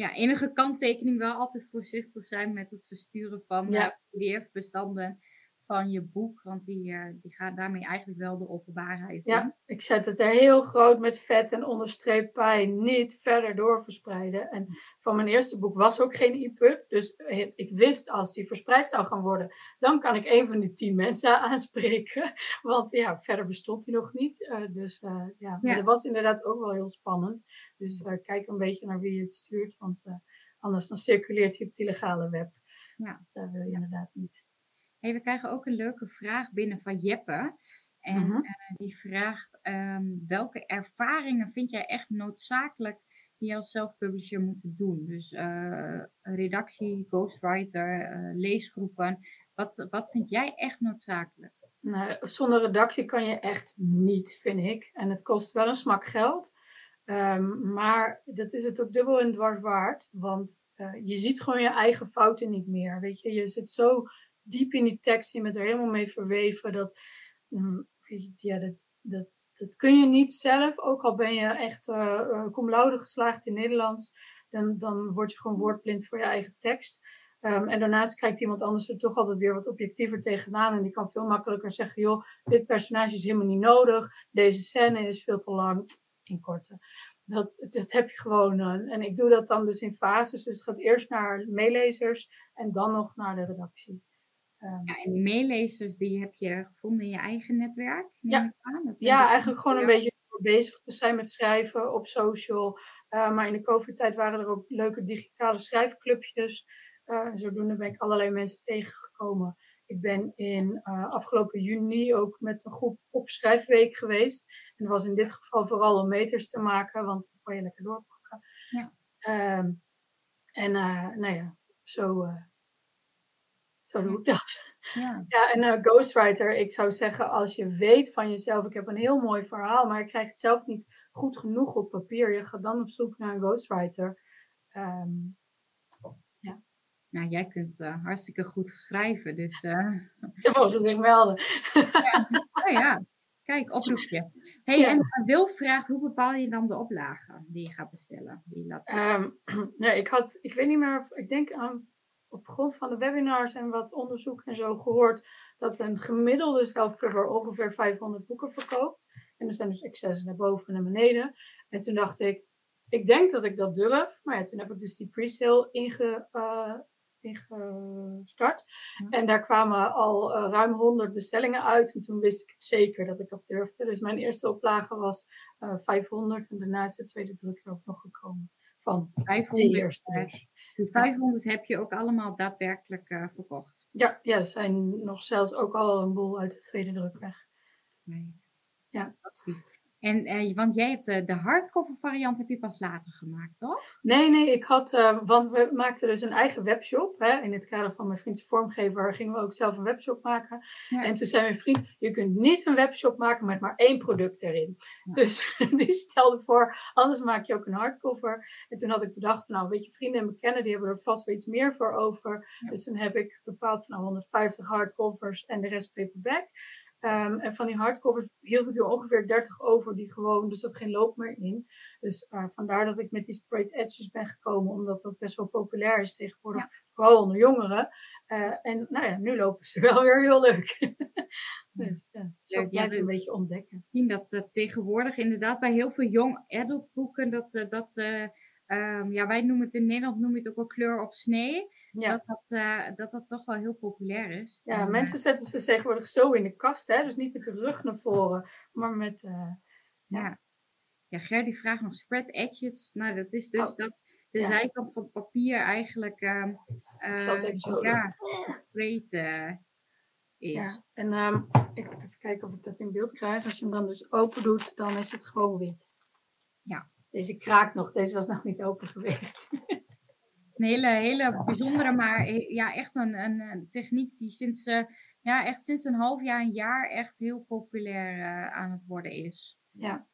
ja, enige kanttekening wel altijd voorzichtig zijn met het versturen van ja. PDF-bestanden van je boek. Want die, uh, die gaat daarmee eigenlijk wel de openbaarheid ja, in. ik zet het er heel groot met vet en onderstreep pijn niet verder door verspreiden. En van mijn eerste boek was ook geen e-pub. Dus ik wist als die verspreid zou gaan worden, dan kan ik een van die tien mensen aanspreken. Want ja, verder bestond die nog niet. Uh, dus uh, ja, ja. dat was inderdaad ook wel heel spannend. Dus kijk een beetje naar wie je het stuurt. Want anders dan circuleert hij op het illegale web. Ja. Dat wil je inderdaad niet. Hey, we krijgen ook een leuke vraag binnen van Jeppe. En uh die vraagt: um, welke ervaringen vind jij echt noodzakelijk die je als self-publisher moet doen? Dus uh, redactie, ghostwriter, uh, leesgroepen. Wat, wat vind jij echt noodzakelijk? Nou, zonder redactie kan je echt niet, vind ik. En het kost wel een smak geld. Um, maar dat is het ook dubbel en dwars waard. Want je ziet gewoon je eigen fouten niet meer. Weet je, je zit zo diep in die tekst. Je bent er helemaal mee verweven. Dat, mm, ja, dat, dat, kun je niet zelf. Ook al ben je echt uh, laude geslaagd in Nederlands. Dan, dan word je gewoon woordblind voor je eigen tekst. Um, en daarnaast kijkt iemand anders er toch altijd weer wat objectiever tegenaan. En die kan veel makkelijker zeggen: joh, dit personage is helemaal niet nodig. Deze scène is veel te lang. In korte. Dat, dat heb je gewoon. Uh, en ik doe dat dan dus in fases. Dus het gaat eerst naar meelezers en dan nog naar de redactie. Ehm, ja, en die meelezers die heb je gevonden in je eigen netwerk? Ja, ja eigenlijk gewoon een beetje bezig te zijn met schrijven op social. Uh, maar in de COVID-tijd waren er ook leuke digitale schrijfclubjes. Uh, zodoende ben ik allerlei mensen tegengekomen. Ik ben in uh, afgelopen juni ook met een groep op schrijfweek geweest. En dat was in dit geval vooral om meters te maken, want dan kan je lekker doorpakken. Ja. Um, en nou ja, zo zo doe ik dat. Ja, ja en uh, ghostwriter, ik zou zeggen, als je weet van jezelf, ik heb een heel mooi verhaal, maar ik krijg het zelf niet goed genoeg op papier, je gaat dan op zoek naar een ghostwriter. Um, ja. Nou, jij kunt uh, hartstikke goed schrijven, dus... Uh... Ze mogen zich melden. ja. Oh, ja. Kijk, oproepje. Hey, ja. en Wil vraagt, hoe bepaal je dan de oplagen die je gaat bestellen? Die laat... Um, ja, ik had, ik weet niet meer, ik denk aan op grond van de webinars en wat onderzoek en zo gehoord dat een gemiddelde self-cover ongeveer 500 boeken verkoopt. En er zijn dus excess naar boven en naar beneden. En toen dacht ik, ik denk dat ik dat durf. Maar ja, toen heb ik dus die pre-sale inge, uh, ingestart. En daar kwamen al uh, ruim 100 bestellingen uit. En toen wist ik het zeker dat ik dat durfde. Dus mijn eerste oplage was uh, eh, 500 en daarna is de tweede druk er ook nog gekomen van 500. Die 500 heb je ook allemaal daadwerkelijk uh, verkocht. Ja, ja, er zijn nog zelfs ook al een boel uit de tweede druk weg. Nee. Ja. Fantastisch. En, uh, want jij hebt de, de hardcover variant heb je pas later gemaakt, toch? Nee, nee, ik had, uh, want we maakten dus een eigen webshop. Hè? In het kader van mijn vriend's vormgever gingen we ook zelf een webshop maken. Ja. En toen zei mijn vriend, je kunt niet een webshop maken met maar één product erin. Ja. Dus die stelde voor, anders maak je ook een hardcover. En toen had ik bedacht, nou weet je, vrienden en bekenden, die hebben er vast wel iets meer voor over. Dus toen heb ik bepaald van nou, 150 hardcovers en de rest paperback. Ehm, en van die hardcovers hield ik er ongeveer 30 over die gewoon, dus dat geen loop meer in. Dus uh, vandaar dat ik met die sprayed edges ben gekomen, omdat dat best wel populair is tegenwoordig, vooral onder jongeren. Uh, en nou ja, nu lopen ze wel weer heel leuk. dus ja, zo ja, een beetje ontdekken. Zien dat uh, tegenwoordig inderdaad bij heel veel jong adult boeken, dat, dat um, ja, wij noemen het in Nederland noemen het ook wel kleur op snee. Ja. Dat, dat, uh, dat dat toch wel heel populair is. Ja, en, mensen zetten ze tegenwoordig zo in de kast, hè? dus niet met de rug naar voren, maar met. Uh, ja. ja, Ger die vraagt nog spread edges. Nou, dat is dus oh. dat de zijkant van het papier eigenlijk. Uh, Ik zal het even zo ja, breed is. Ja. En um, ik, even kijken of ik dat in beeld krijg. Als je hem dan dus open doet, dan is het gewoon wit. Ja. Deze kraakt nog, deze was nog niet open geweest. Een hele, hele bijzondere, maar ja, echt een, een, een techniek die sinds, uh, ja, echt sinds een half jaar, een jaar echt heel populair uh, aan het worden is. Ja.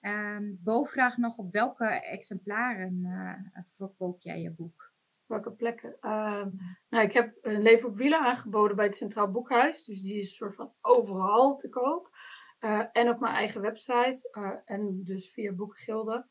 Um, Bo vraagt nog op welke exemplaren uh, verkoop jij je boek? Welke plekken? Uh, nou, ik heb een Leven op Wielen aangeboden bij het Centraal Boekhuis. Dus die is een soort van overal te koop. En op mijn eigen website. En dus via Boekgilde.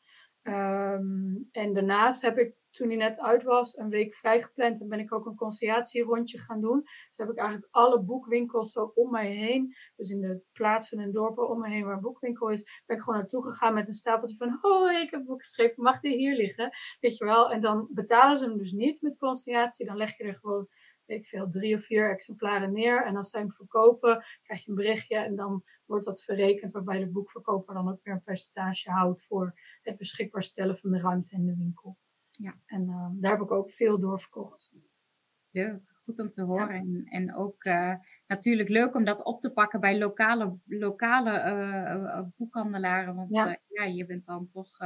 Um, en daarnaast heb ik, toen hij net uit was, een week vrijgepland. En ben ik ook een conciliatierondje gaan doen. Dus heb ik eigenlijk alle boekwinkels zo om mij heen. Dus in de plaatsen en dorpen om me heen waar een boekwinkel is. Ben ik gewoon naartoe gegaan met een stapeltje van... Oh, ik heb een boek geschreven, mag die hier liggen? Weet je wel? En dan betalen ze hem dus niet met conciliatie. Dan leg je er gewoon ik veel, drie of vier exemplaren neer. En als zij hem verkopen, krijg je een berichtje en dan wordt dat verrekend, waarbij de boekverkoper dan ook weer een percentage houdt voor het beschikbaar stellen van de ruimte in de winkel. Ja. En uh, daar heb ik ook veel doorverkocht. Ja, goed om te horen. Ja. En, en ook uh, natuurlijk leuk om dat op te pakken bij lokale, lokale uh, boekhandelaren. Want ja. ja. je bent dan toch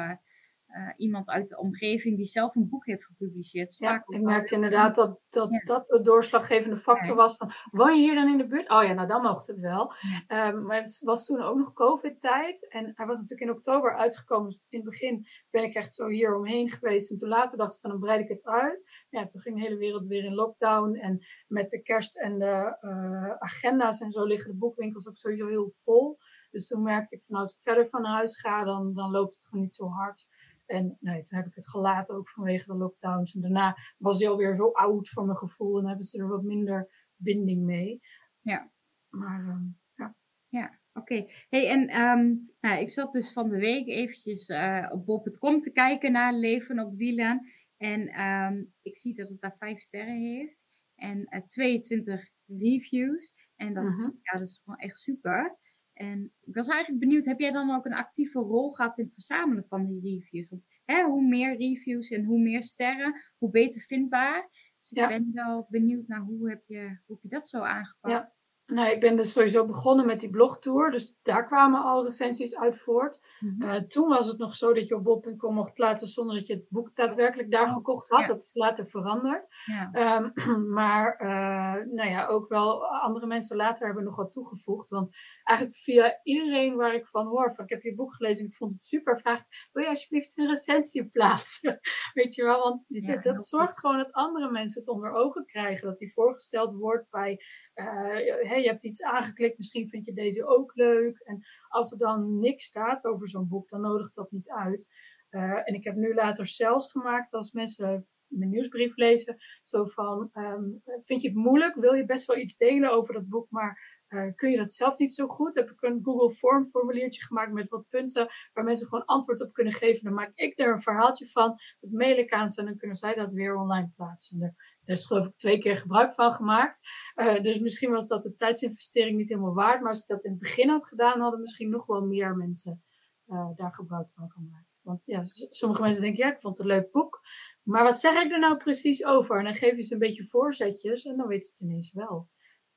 uh, iemand uit de omgeving die zelf een boek heeft gepubliceerd. Ja, ik merkte inderdaad dat dat, ja. dat doorslaggevende factor was van, woon je hier dan in de buurt? Oh ja, nou dan mocht het wel. Um, maar het was toen ook nog covid-tijd en hij was natuurlijk in oktober uitgekomen. Dus in het begin ben ik echt zo hier omheen geweest en toen later dacht ik van, dan breid ik het uit. Ja, toen ging de hele wereld weer in lockdown en met de kerst en de uh, agenda's en zo liggen de boekwinkels ook sowieso heel vol. Dus toen merkte ik van, als ik verder van huis ga, dan, dan loopt het gewoon niet zo hard. En nee, toen heb ik het gelaten ook vanwege de lockdowns. En daarna was hij alweer zo oud voor mijn gevoel. En hebben ze er wat minder binding mee. Ja. Maar um, ja. Ja, oké. Okay. Hey, en um, nou, ik zat dus van de week eventjes uh, op bol.com te kijken naar Leven op Wielen. En um, ik zie dat het daar vijf sterren heeft. En uh, 22 reviews. En dat, uh -huh. is, mhm. ja, dat is gewoon echt super. En ik was eigenlijk benieuwd, heb jij dan ook een actieve rol gehad in het verzamelen van die reviews? Want hè, hoe meer reviews en hoe meer sterren, hoe beter vindbaar. Dus ja. ik ben wel benieuwd naar hoe heb je, hoe heb je dat zo aangepakt? Ja. Nou, ik ben dus sowieso begonnen met die blogtour. Dus daar kwamen al recensies uit voort. Mm -hmm. uh, toen was het nog zo dat je op bol.com mocht plaatsen zonder dat je het boek daadwerkelijk daar gekocht had. Ja. Dat is later veranderd. Ja. Um, maar uh, nou ja, ook wel andere mensen later hebben nog wat toegevoegd. Want eigenlijk via iedereen waar ik van hoor, van ik heb je boek gelezen en ik vond het super, vraag wil je alsjeblieft een recensie plaatsen? Weet je wel, want ja, dat, dat zorgt goed. gewoon dat andere mensen het onder ogen krijgen. Dat die voorgesteld wordt bij... Uh, je hebt iets aangeklikt, misschien vind je deze ook leuk. En als er dan niks staat over zo'n boek, dan nodigt dat niet uit. Uh, en ik heb nu later zelfs gemaakt als mensen mijn nieuwsbrief lezen. Zo van, um, vind je het moeilijk? Wil je best wel iets delen over dat boek, maar uh, kun je dat zelf niet zo goed? Heb ik een Google Form formuliertje gemaakt met wat punten waar mensen gewoon antwoord op kunnen geven. Dan maak ik er een verhaaltje van. Dat mail ik aan ze en dan kunnen zij dat weer online plaatsen. Daar is geloof ik twee keer gebruik van gemaakt. Uh, dus misschien was dat de tijdsinvestering niet helemaal waard. Maar als ik dat in het begin had gedaan, hadden misschien nog wel meer mensen uh, daar gebruik van gemaakt. Want ja, sommige mensen denken, ja, ik vond het een leuk boek. Maar wat zeg ik er nou precies over? En dan geef je ze een beetje voorzetjes en dan weten ze het ineens wel.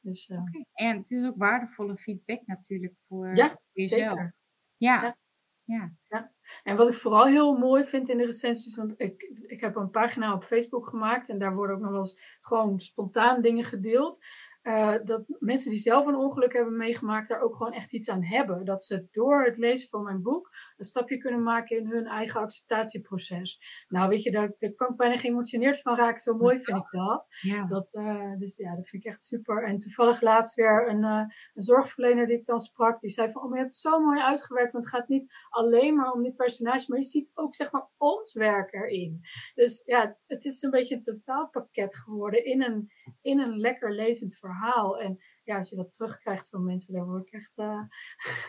Dus, uh... okay. En het is ook waardevolle feedback natuurlijk voor ja, jezelf. Zeker. Ja. ja. Ja. ja. En wat ik vooral heel mooi vind in de recensies, want ik, ik heb een pagina op Facebook gemaakt en daar worden ook nog wel eens gewoon spontaan dingen gedeeld. Uh, dat mensen die zelf een ongeluk hebben meegemaakt, daar ook gewoon echt iets aan hebben. Dat ze door het lezen van mijn boek een stapje kunnen maken in hun eigen acceptatieproces. Nou, weet je, daar, daar kan ik bijna geëmotioneerd van raken. Zo mooi vind ik dat. Ja. dat uh, dus ja, dat vind ik echt super. En toevallig laatst weer een, uh, een zorgverlener die ik dan sprak, die zei van, oh, maar je hebt het zo mooi uitgewerkt, want het gaat niet alleen maar om die personage, maar je ziet ook, zeg maar, ons werk erin. Dus ja, het is een beetje een totaalpakket geworden in een, in een lekker lezend verhaal. En ja, als je dat terugkrijgt van mensen, dan word ik echt, uh,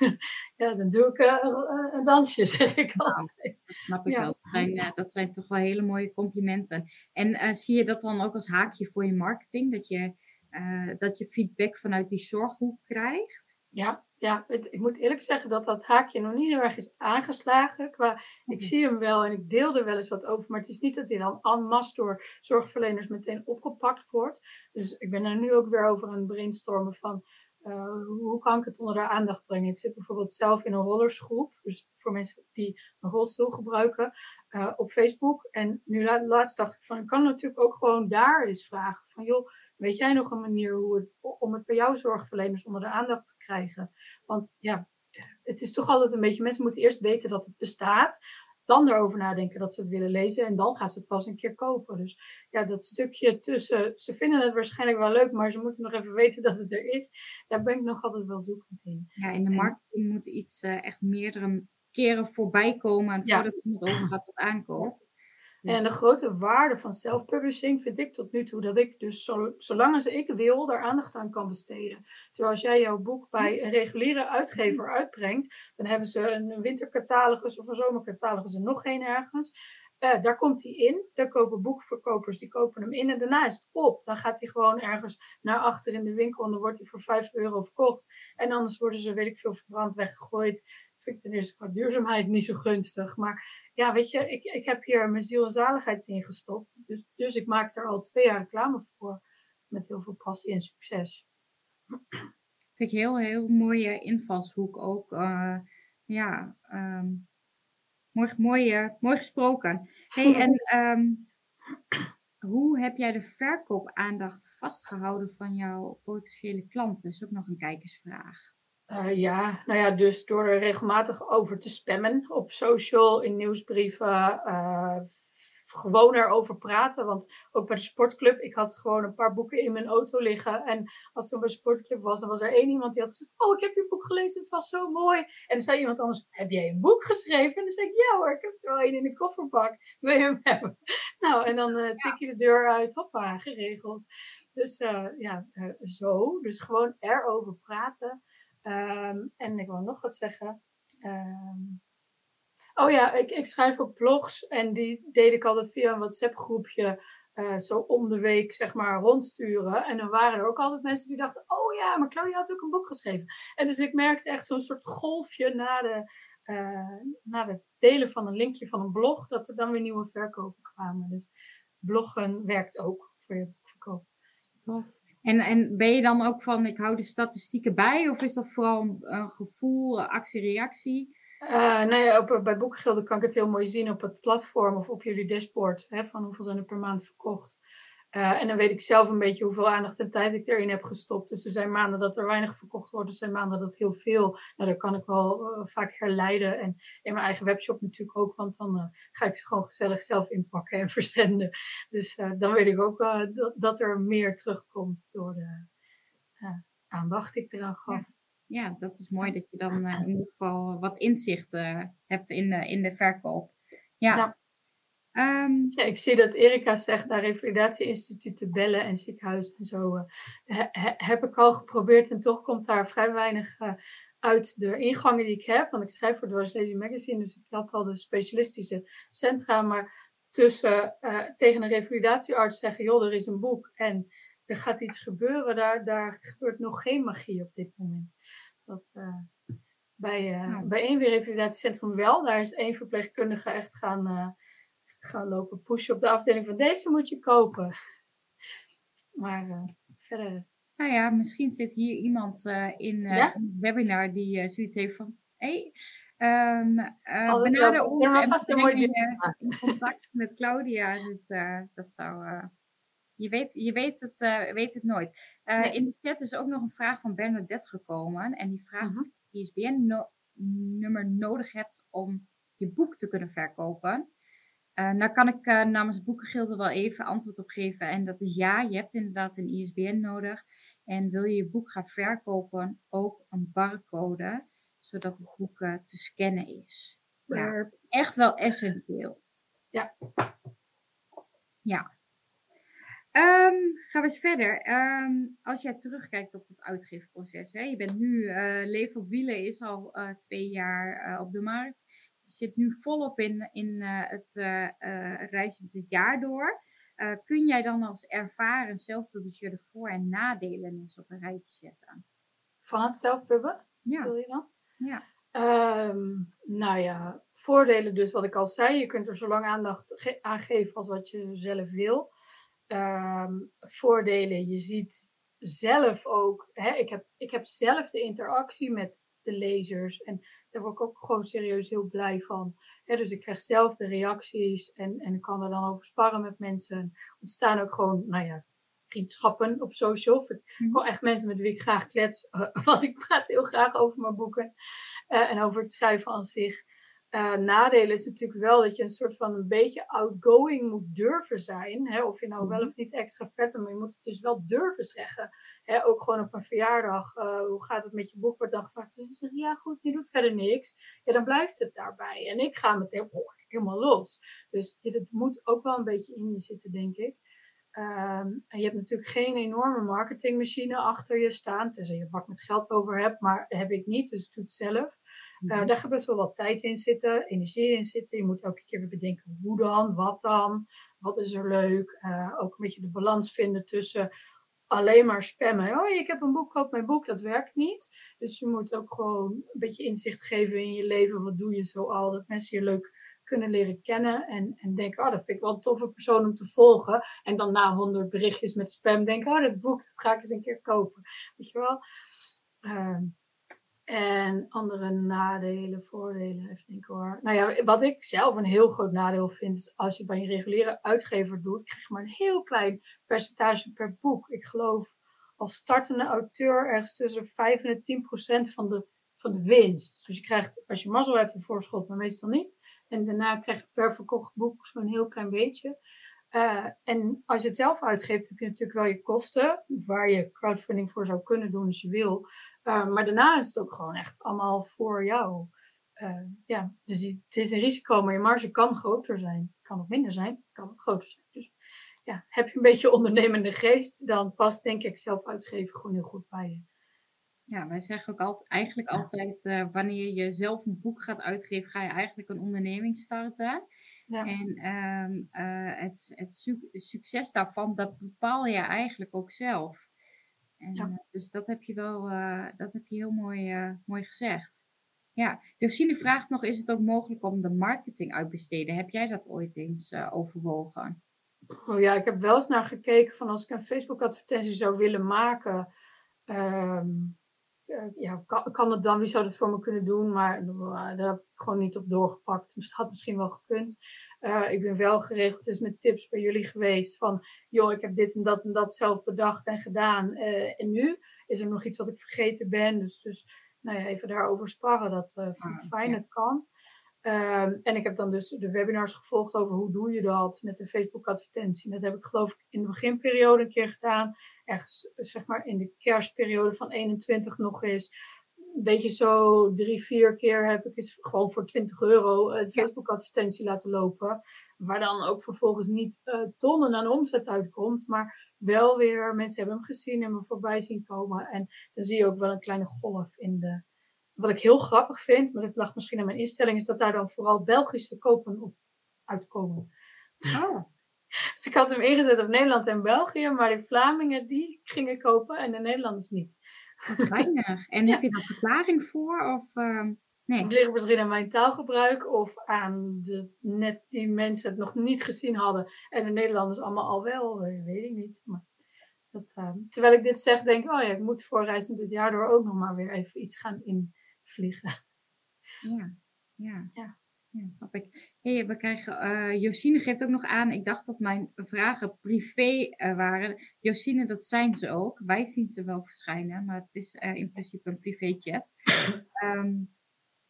ja, dan doe ik uh, een dansje, zeg ik altijd. snap ik wel. Dat zijn, dat zijn toch wel hele mooie complimenten. En zie je dat dan ook als haakje voor je marketing, dat je, dat je feedback vanuit die zorghoek krijgt? Ja, ja, ik moet eerlijk zeggen dat dat haakje nog niet heel erg is aangeslagen. Qua, ik mhm. zie hem wel en ik deel er wel eens wat over, maar het is niet dat hij dan en masse door zorgverleners meteen opgepakt wordt. Dus ik ben er nu ook weer over aan het brainstormen van uh, hoe kan ik het onder de aandacht brengen. Ik zit bijvoorbeeld zelf in een rollersgroep, dus voor mensen die een rolstoel gebruiken, uh, op Facebook. En nu laatst dacht ik van, ik kan natuurlijk ook gewoon daar eens vragen van, joh, Weet jij nog een manier hoe het, om het bij jouw zorgverleners onder de aandacht te krijgen? Want ja, het is toch altijd een beetje, mensen moeten eerst weten dat het bestaat. Dan erover nadenken dat ze het willen lezen. En dan gaan ze het pas een keer kopen. Dus ja, dat stukje tussen, ze vinden het waarschijnlijk wel leuk, maar ze moeten nog even weten dat het er is. Daar ben ik nog altijd wel zoekend in. Ja, in de marketing moet iets uh, echt meerdere keren voorbij komen. En voordat iemand overgaat tot aankoop. En de grote waarde van self-publishing vind ik tot nu toe dat ik dus zo, zolang als ik wil daar aandacht aan kan besteden. Terwijl als jij jouw boek bij een reguliere uitgever uitbrengt, dan hebben ze een wintercatalogus of een zomercatalogus en nog geen ergens. Uh, daar komt hij in. Daar kopen boekverkopers, die kopen hem in. En daarna is het op. Dan gaat hij gewoon ergens naar achter in de winkel en dan wordt hij voor 5 euro verkocht. En anders worden ze, weet ik veel, verbrand weggegooid. Vind ik ten eerste qua duurzaamheid niet zo gunstig. Maar ja, weet je, ik, ik heb hier mijn ziel en zaligheid in gestopt. Dus, dus ik maak er al twee jaar reclame voor. Met heel veel passie en succes. Vind ik heel, heel mooie invalshoek ook. Uh, ja, um, mooi, mooi, mooi gesproken. Hey, en um, hoe heb jij de verkoopaandacht vastgehouden van jouw potentiële klanten? Dat is ook nog een kijkersvraag. Uh, ja, nou ja, dus door er regelmatig over te spammen op social, in nieuwsbrieven, uh, gewoon erover praten. Want ook bij de sportclub, ik had gewoon een paar boeken in mijn auto liggen. En als er bij de sportclub was, dan was er één iemand die had gezegd: Oh, ik heb je boek gelezen, het was zo mooi. En dan zei iemand anders: Heb jij een boek geschreven? En dan zei ik: Ja hoor, ik heb er wel één in de kofferbak. Wil je hem hebben? Nou, en dan uh, tik je de deur uit, hoppa, geregeld. Dus ja, zo. Dus gewoon erover praten. Um, en ik wil nog wat zeggen. Um, oh ja, ik, ik schrijf ook blogs en die deed ik altijd via een WhatsApp groepje. Uh, zo om de week, zeg maar, rondsturen. En dan waren er ook altijd mensen die dachten: Oh ja, maar Claudia had ook een boek geschreven. En dus ik merkte echt zo'n soort golfje na de, uh, na de delen van een linkje van een blog, dat er dan weer nieuwe verkopen kwamen. Dus bloggen werkt ook voor je boekverkoop. En, en ben je dan ook van, ik hou de statistieken bij? Of is dat vooral een, gevoel, actie-reactie? Uh, nee, op, bij Boekgilden kan ik het heel mooi zien op het platform of op jullie dashboard. Hè, van hoeveel zijn er per maand verkocht. Uh, en dan weet ik zelf een beetje hoeveel aandacht en tijd ik erin heb gestopt. Dus er zijn maanden dat er weinig verkocht wordt, er zijn maanden dat heel veel. Nou, dat kan ik wel uh, vaak herleiden. En in mijn eigen webshop natuurlijk ook, want dan uh, ga ik ze gewoon gezellig zelf inpakken en verzenden. Dus dan weet ik ook dat, dat, er meer terugkomt door de aandacht die ik eraan gaf. Ja. ja. dat is mooi dat je dan in ieder geval wat inzicht hebt in de, in de verkoop. ja. ja. Um, ja, ik zie dat Erika zegt naar revalidatieinstituten bellen en ziekenhuizen en zo. Uh, heb ik al geprobeerd en toch komt daar vrij weinig uh, uit de ingangen die ik heb. Want ik schrijf voor Dwars Lazy Magazine, dus ik had al de specialistische centra. Maar tussen uh, tegen een revalidatiearts zeggen, joh, er is een boek en er gaat iets gebeuren, daar, daar gebeurt nog geen magie op dit moment. Dat, bij, nou. bij één revalidatiecentrum wel, daar is één verpleegkundige echt gaan gaan lopen pushen op de afdeling van deze moet je kopen. Maar uh, verder. Nou ja, misschien zit hier iemand uh, in, uh, ja? een webinar die zoiets heeft van. Hé, hey, um, oh, benader ons en breng je in contact met Claudia. Dat, dat zou... je weet, je weet, het, weet het nooit. Nee. In de chat is ook nog een vraag van Bernadette gekomen. En die vraagt: -huh. ISBN nummer nodig hebt om je boek te kunnen verkopen. Uh, nou kan ik uh, namens Boekengilde wel even antwoord op geven. En dat is ja, je hebt inderdaad een ISBN nodig. En wil je je boek gaan verkopen, ook een barcode, zodat het boek uh, te scannen is. Ja, echt wel essentieel. Ja. Ja. Um, gaan we eens verder. Um, als jij terugkijkt op het uitgeefproces. Hè, je bent nu, Leef op Wielen is al twee jaar op de markt. Zit nu volop in, in het reizend jaar door. kun jij dan als ervaren zelfpubliceer de voor- en nadelen eens op een rijtje zetten? Van het zelfpubben? Ja. Wil je dan? Ja. Um, nou ja, voordelen dus wat ik al zei. Je kunt er zo lang aandacht aan geven als wat je zelf wil um, voordelen. Je ziet zelf ook, hè, ik, heb, ik heb zelf de interactie met de lezers en daar word ik ook gewoon serieus heel blij van. Dus ik krijg zelf de reacties en, en ik kan er dan over sparren met mensen. Ontstaan ook gewoon, nou ja, vriendschappen op social. Mhm. Gewoon echt mensen met wie ik graag klets. want ik praat heel graag over mijn boeken uh, en over het schrijven aan zich. Uh, nadelen is natuurlijk wel dat je een soort van een beetje outgoing moet durven zijn. Hè? Of je nou wel mhm. of niet extra vet bent, maar je moet het dus wel durven zeggen. Hè? Ook gewoon op een verjaardag. Uh, hoe gaat het met je boek? Wordt dan gevraagd. Dus zegt, ja goed, je doet verder niks. Ja, dan blijft het daarbij. En ik ga meteen helemaal los. Dus het moet ook wel een beetje in je zitten, denk ik. Um, en je hebt natuurlijk geen enorme marketingmachine achter je staan. Tenzij je bak met geld over hebt, maar heb ik niet. Dus doe het zelf. Uh, daar gaat best wel wat tijd in zitten, energie in zitten. Je moet elke keer weer bedenken hoe dan, wat dan, wat is er leuk. Uh, ook een beetje de balans vinden tussen alleen maar spammen. Oh, ik heb een boek, koop mijn boek. Dat werkt niet. Dus je moet ook gewoon een beetje inzicht geven in je leven. Wat doe je zo al? Dat mensen je leuk kunnen leren kennen. En, en denken, oh, dat vind ik wel een toffe persoon om te volgen. En dan na honderd berichtjes met spam denken, oh, dat boek ga ik eens een keer kopen. Weet je wel? Uh, en andere nadelen, voordelen, even denken hoor. Nou ja, wat ik zelf een heel groot nadeel vind, is als je bij een reguliere uitgever doet, krijg je maar een heel klein percentage per boek. Ik geloof als startende auteur ergens tussen 5 en 10 procent van de, van de winst. Dus je krijgt, als je mazzel hebt, een voorschot, maar meestal niet. En daarna krijg je per verkocht boek zo'n heel klein beetje. Uh, en als je het zelf uitgeeft, heb je natuurlijk wel je kosten, waar je crowdfunding voor zou kunnen doen als je wil. Uh, maar daarna is het ook gewoon echt allemaal voor jou. Uh, ja, dus het is een risico, maar je marge kan groter zijn. Kan ook minder zijn, kan ook groter zijn. Dus ja, heb je een beetje ondernemende geest, dan past denk ik zelf uitgeven gewoon heel goed bij je. Ja, wij zeggen ook altijd, eigenlijk altijd, uh, wanneer je zelf een boek gaat uitgeven, ga je eigenlijk een onderneming starten. Ja. En um, uh, het, het su succes daarvan, dat bepaal je eigenlijk ook zelf. En, ja. uh, dus dat heb je wel, dat heb je heel mooi, mooi gezegd. Ja, Josine vraagt nog, is het ook mogelijk om de marketing uit besteden? Heb jij dat ooit eens overwogen? Oh ja, ik heb wel eens naar gekeken van als ik een Facebook advertentie zou willen maken... Um, uh, ja, kan, kan, het dan? Wie zou dat voor me kunnen doen? Maar uh, daar heb ik gewoon niet op doorgepakt. Dus het had misschien wel gekund. Uh, ik ben wel geregeld dus met tips bij jullie geweest. Van, joh, ik heb dit en dat en dat zelf bedacht en gedaan. en nu is er nog iets wat ik vergeten ben. Dus, dus nou ja, even daarover sparren. Dat vind ik ah, fijn, het kan. Um, en ik heb dan dus de webinars gevolgd over hoe doe je dat met een Facebook advertentie. Dat heb ik geloof ik in de beginperiode een keer gedaan. Ergens zeg maar in de kerstperiode van 21 nog eens. Een beetje zo drie, vier keer heb ik eens gewoon voor 20 euro een Facebook advertentie laten lopen. Waar dan ook vervolgens niet uh, tonnen aan omzet uitkomt. Maar wel weer mensen hebben hem gezien en me voorbij zien komen. En dan zie je ook wel een kleine golf in de wat ik heel grappig vind, maar dat lag misschien aan mijn instelling, is dat daar dan vooral Belgische kopen op uitkomen. Oh. dus ik had hem ingezet op Nederland en België, maar de Vlamingen die gingen kopen en de Nederlanders niet. Weinig. En heb je daar verklaring voor? Of, uh, nee. Het ligt misschien aan mijn taalgebruik of aan de, net die mensen het nog niet gezien hadden en de Nederlanders allemaal al wel, weet ik niet. Maar dat, uh, terwijl ik dit zeg, denk ik, oh ja, ik moet voor reizend dit jaar door ook nog maar weer even iets gaan in vliegen. Ja, ja. ja. Ja, snap ik. Hey, we krijgen, uh, Josine geeft ook nog aan, ik dacht dat mijn vragen privé uh, waren. Josine, dat zijn ze ook. Wij zien ze wel verschijnen, maar het is uh, in principe een privé chat. um,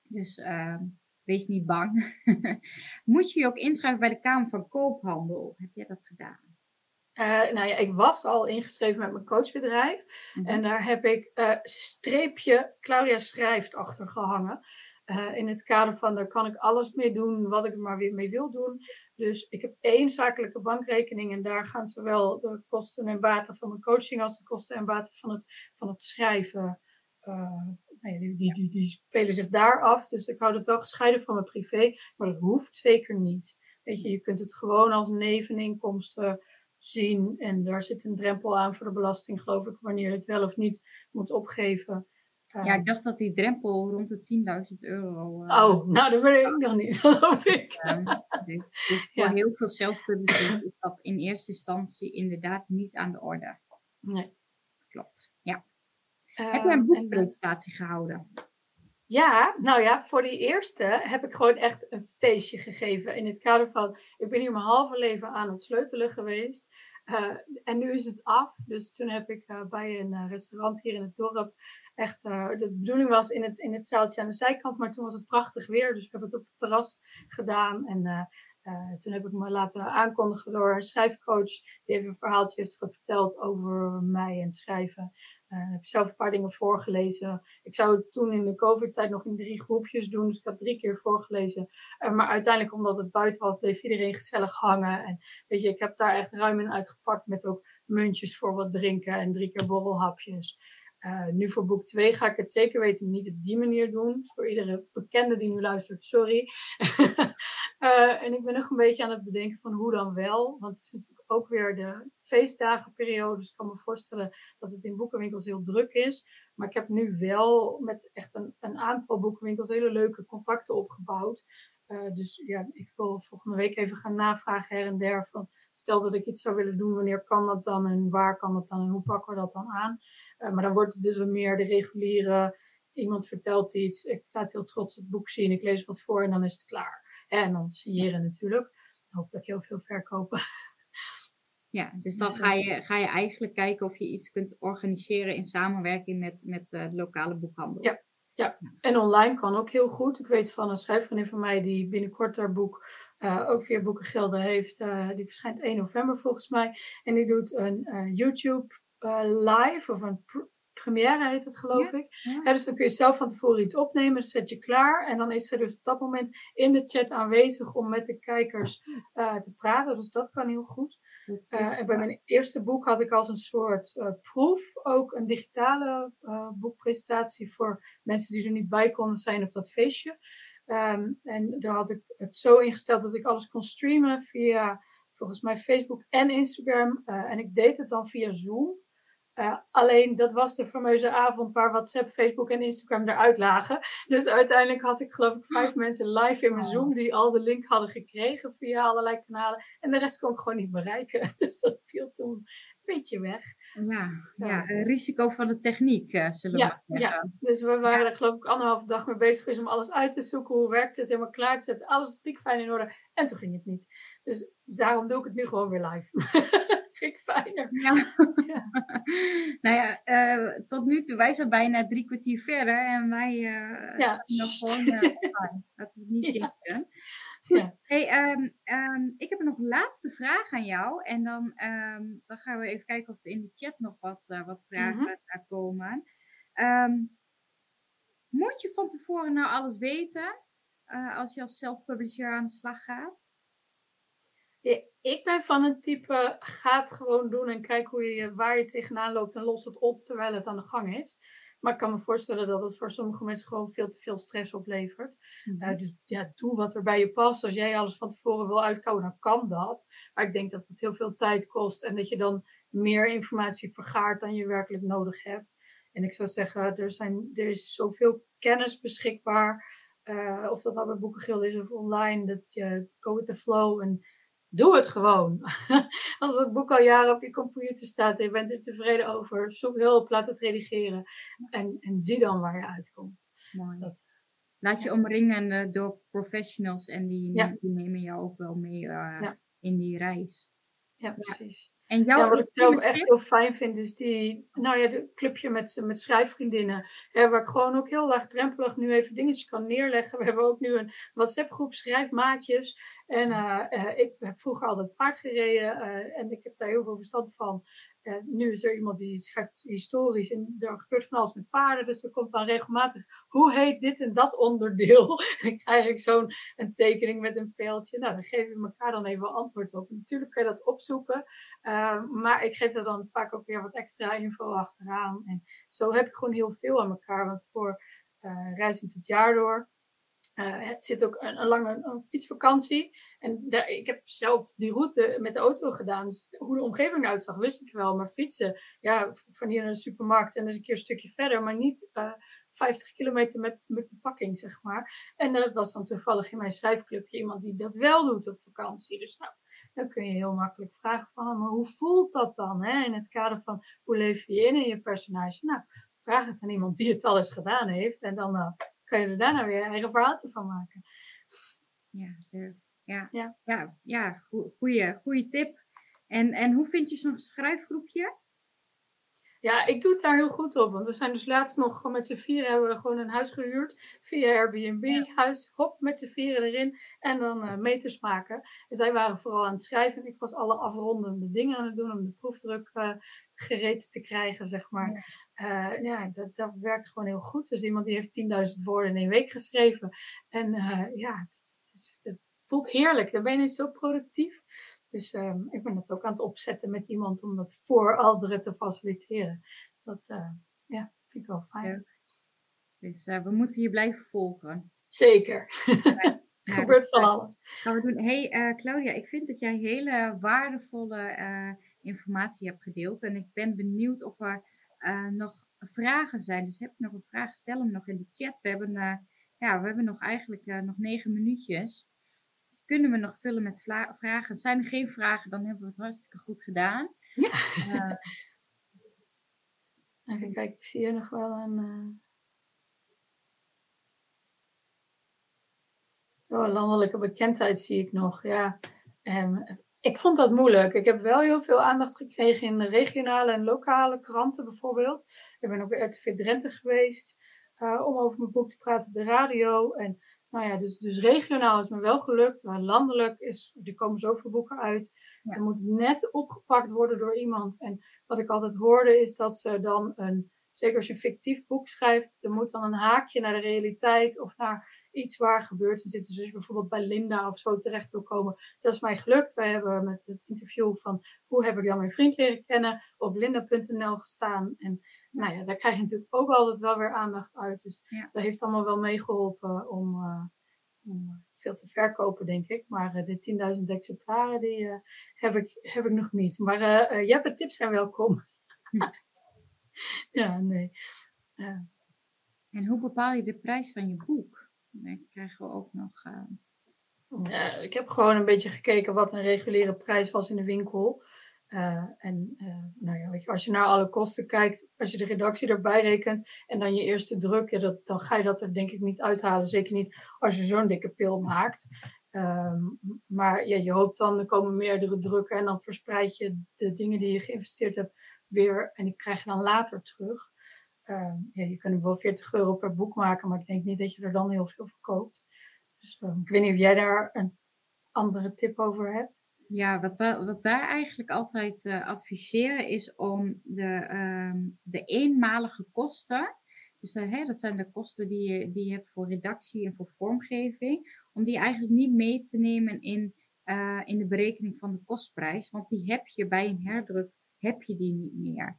Dus ehm, wees niet bang. Moet je je ook inschrijven bij de Kamer van Koophandel? Heb jij dat gedaan? Uh, nou ja, ik was al ingeschreven met mijn coachbedrijf. Mhm. En daar heb ik uh, streepje Claudia Schrijft achter gehangen. Uh, in het kader van daar kan ik alles mee doen wat ik er maar weer mee wil doen. Dus ik heb één zakelijke bankrekening en daar gaan zowel de kosten en baten van mijn coaching als de kosten en baten van het, van het schrijven. Nou ja, die, die, die, die, spelen zich daar af. Dus ik hou het wel gescheiden van mijn privé, maar dat hoeft zeker niet. Weet je, je kunt het gewoon als neveninkomsten zien. En daar zit een drempel aan voor de belasting, geloof ik, wanneer je het wel of niet moet opgeven. Ja, ik dacht dat die drempel rond de 10.000 euro. Uh, oh, nou, dat weet ik nog niet, geloof ik. dit, voor heel veel zelfpublicering is dat in eerste instantie inderdaad niet aan de orde. Nee. Klopt, ja. Heb je een boekpresentatie gehouden? Ja, nou ja, voor die eerste heb ik gewoon echt een feestje gegeven. In het kader van, ik ben hier mijn halve leven aan het sleutelen geweest. Uh, en nu is het af. Dus toen heb ik bij een restaurant hier in het dorp echt, de bedoeling was in het, in het zaaltje aan de zijkant, maar toen was het prachtig weer. Dus we hebben het op het terras gedaan. En toen heb ik me laten aankondigen door een schrijfcoach, die even een verhaaltje heeft verteld over mij en het schrijven. Uh, heb zelf een paar dingen voorgelezen. Ik zou het toen in de COVID-tijd nog in drie groepjes doen. Dus ik had drie keer voorgelezen. Maar uiteindelijk, omdat het buiten was, bleef iedereen gezellig hangen. En weet je, ik heb daar echt ruim in uitgepakt met ook muntjes voor wat drinken en drie keer borrelhapjes. Uh, nu voor boek 2 ga ik het zeker weten niet op die manier doen. Voor iedere bekende die nu luistert, sorry. uh, en ik ben nog een beetje aan het bedenken van hoe dan wel. Want het is natuurlijk ook weer de feestdagenperiode. Dus ik kan me voorstellen dat het in boekenwinkels heel druk is. Maar ik heb nu wel met echt een, een aantal boekenwinkels hele leuke contacten opgebouwd. Uh, dus ja, ik wil volgende week even gaan navragen her en der. Van, stel dat ik iets zou willen doen, wanneer kan dat dan en waar kan dat dan en hoe pakken we dat dan aan? Uh, maar dan wordt het dus wat meer de reguliere, iemand vertelt iets, ik laat heel trots het boek zien, ik lees wat voor en dan is het klaar. En dan signeren natuurlijk. Hopelijk heel veel verkopen. Ja, dus dan ga je, eh, ga je eigenlijk kijken of je iets kunt organiseren in samenwerking met, met de lokale boekhandel. Ja, ja, en online kan ook heel goed. Ik weet van een schrijfvriendin van mij die binnenkort haar boek uh, ook via Boekengelden heeft. Uh, die verschijnt 1 november volgens mij. En die doet een uh, YouTube live of een pr première heet het geloof ik. Ja. dus dan kun je zelf van tevoren iets opnemen, zet je klaar. En dan is ze dus op dat moment in de chat aanwezig om met de kijkers te praten. Dus dat kan heel goed. Uh, en bij mijn eerste boek had ik als een soort uh, proef ook een digitale uh, boekpresentatie voor mensen die er niet bij konden zijn op dat feestje. Um, en daar had ik het zo ingesteld dat ik alles kon streamen via volgens mij Facebook en Instagram. en ik deed het dan via Zoom. Uh, alleen dat was de fameuze avond waar WhatsApp, Facebook en Instagram eruit lagen. Dus uiteindelijk had ik geloof ik vijf mensen live in mijn Zoom die al de link hadden gekregen via allerlei kanalen. En de rest kon ik gewoon niet bereiken. Dus dat viel toen een beetje weg. Ja, ja. risico van de techniek uh, zullen we ja, zeggen. Ja, dus we waren er geloof ik anderhalve dag mee bezig om alles uit te zoeken. Hoe werkt het helemaal klaar te zetten. Alles piekfijn in orde. En toen ging het niet. Dus daarom doe ik het nu gewoon weer live. vind ik fijner. Ja. ja. nou ja, uh, tot nu toe, wij zijn bijna drie kwartier verder en wij uh, ja. zijn nog gewoon uh, Laten we het niet ja. Ja. Hey, um, um, ik heb nog een laatste vraag aan jou. En dan, um, dan gaan we even kijken of er in de chat nog wat, wat vragen mm -hmm. komen. moet je van tevoren nou alles weten als je als self-publisher aan de slag gaat? Ik ben van het type, ga het gewoon doen en kijk hoe je, waar je tegenaan loopt en los het op terwijl het aan de gang is. Maar ik kan me voorstellen dat het voor sommige mensen gewoon veel te veel stress oplevert. Mhm. Eh, dus ja, doe wat er bij je past. Als jij alles van tevoren wil uitkomen, dan kan dat. Maar ik denk dat het heel veel tijd kost en dat je dan meer informatie vergaart dan je werkelijk nodig hebt. En ik zou zeggen, er, zijn, er is zoveel kennis beschikbaar. Uh, of dat nou bij Boekengilde is of online. Dat je go with the flow en Doe het gewoon. Als het boek al jaren op je computer staat en je bent er tevreden over, zoek hulp, laat het redigeren en, en zie dan waar je uitkomt. Mooi. Dat, laat je omringen door professionals en die, die, nemen jou ook wel mee uh, in die reis. Ja, precies. En jouw ja, wat ik zelf echt heel fijn vind, is die, nou ja, de clubje met, met schrijfvriendinnen. Hè, waar ik gewoon ook heel laagdrempelig nu even dingetjes kan neerleggen. We hebben ook nu een WhatsApp-groep schrijfmaatjes. En uh, ik heb vroeger altijd paard gereden uh, en ik heb daar heel veel verstand van. Uh, nu is er iemand die schrijft historisch en er gebeurt van alles met paarden. Dus er komt dan regelmatig, hoe heet dit en dat onderdeel? en krijg ik zo'n tekening met een pijltje. Nou, dan geven we elkaar dan even antwoord op. Natuurlijk kan je dat opzoeken, maar ik geef er dan vaak ook weer wat extra info achteraan. En zo heb ik gewoon heel veel aan elkaar. Want voor Reizend het jaar door uh, het zit ook een, lange fietsvakantie. En daar, ik heb zelf die route met de auto gedaan. Dus hoe de omgeving eruit zag, wist ik wel. Maar fietsen, ja, van hier naar de supermarkt en dus een keer een stukje verder. Maar niet uh, eh, 50 kilometer met, met bepakking, zeg maar. En dat was dan toevallig in mijn schrijfclubje iemand die dat wel doet op vakantie. Dus nou, dan kun je heel makkelijk vragen van, maar hoe voelt dat dan? Hè? In het kader van, hoe leef je in in je personage? Nou, vraag het aan iemand die het al eens gedaan heeft. En dan... Kan je er daarna weer een eigen verhaaltje van maken. Ja, leuk. Ja, ja. ja, ja goede, goede tip. En, en hoe vind je zo'n schrijfgroepje? Ja, ik doe het daar heel goed op. Want we zijn dus laatst nog met z'n vieren hebben we gewoon een huis gehuurd. Via Airbnb, huis, hop, met z'n vieren erin. En dan uh, meters maken. En zij waren vooral aan het schrijven. En ik was alle afrondende dingen aan het doen om de proefdruk uh, gereed te krijgen, zeg maar. Ja, uh, ja dat, dat werkt gewoon heel goed. Dus iemand die heeft 10.000 woorden in één week geschreven. En ja, het, het, voelt heerlijk. Dan ben je niet zo productief. Dus um, ik ben het ook aan het opzetten met iemand om dat voor anderen te faciliteren. Dat uh, ja, vind ik wel fijn. Dus uh, we moeten je blijven volgen. Zeker. Ja, gebeurt van alles. Gaan we doen. Hey uh, Claudia, ik vind dat jij hele waardevolle informatie hebt gedeeld. En ik ben benieuwd of er nog vragen zijn. Dus heb je nog een vraag, stel hem nog in de chat. We hebben, ja, we hebben nog eigenlijk nog negen minuutjes. Dus kunnen we nog vullen met vragen? Zijn er geen vragen, dan hebben we het hartstikke goed gedaan. Ja. Uh, Even kijken, ik zie hier nog wel een. Uh... Oh, landelijke bekendheid zie ik nog. Ja. Um, ik vond dat moeilijk. Ik heb wel heel veel aandacht gekregen in de regionale en lokale kranten bijvoorbeeld. Ik ben ook bij RTV Drenthe geweest uh, om over mijn boek te praten op de radio. En nou ja, dus, dus regionaal is me wel gelukt, maar landelijk is, er komen zoveel boeken uit. Ja. Er moet net opgepakt worden door iemand. En wat ik altijd hoorde is dat ze dan een, zeker als je een fictief boek schrijft, er moet dan een haakje naar de realiteit of naar iets waar gebeurt zitten. Dus als je bijvoorbeeld bij Linda of zo terecht wil komen, dat is mij gelukt. Wij hebben met het interview van hoe heb ik dan mijn vriend leren kennen op linda.nl gestaan. En nou ja, daar krijg je natuurlijk ook altijd wel weer aandacht uit. Dus dat heeft allemaal wel meegeholpen om, uh, om veel te verkopen, denk ik. Maar uh, de 10.000 exemplaren, die uh, heb, ik, heb ik nog niet. Maar uh, Jeppe, tips zijn welkom. ja, nee. En hoe bepaal je de prijs van je boek? Dan krijgen we ook nog... ik heb gewoon een beetje gekeken wat een reguliere prijs was in de winkel. Uh, en uh, nou ja, weet je, als je naar alle kosten kijkt, als je de redactie erbij rekent en dan je eerste druk, ja, dat, dan ga je dat er denk ik niet uithalen. Zeker niet als je zo'n dikke pil maakt. Um, maar ja, je hoopt dan, er komen meerdere drukken en dan verspreid je de dingen die je geïnvesteerd hebt weer en die krijg je dan later terug. Um, ja, je kunt wel 40 euro per boek maken, maar ik denk niet dat je er dan heel veel verkoopt. Dus um, ik weet niet of jij daar een andere tip over hebt. Ja, wat wat wij eigenlijk altijd uh, adviseren is om de, um, de eenmalige kosten, dus hè, dat zijn de kosten die je, die hebt voor redactie en voor vormgeving, om die eigenlijk niet mee te nemen in, uh, in de berekening van de kostprijs, want die heb je bij een herdruk, heb je die niet meer.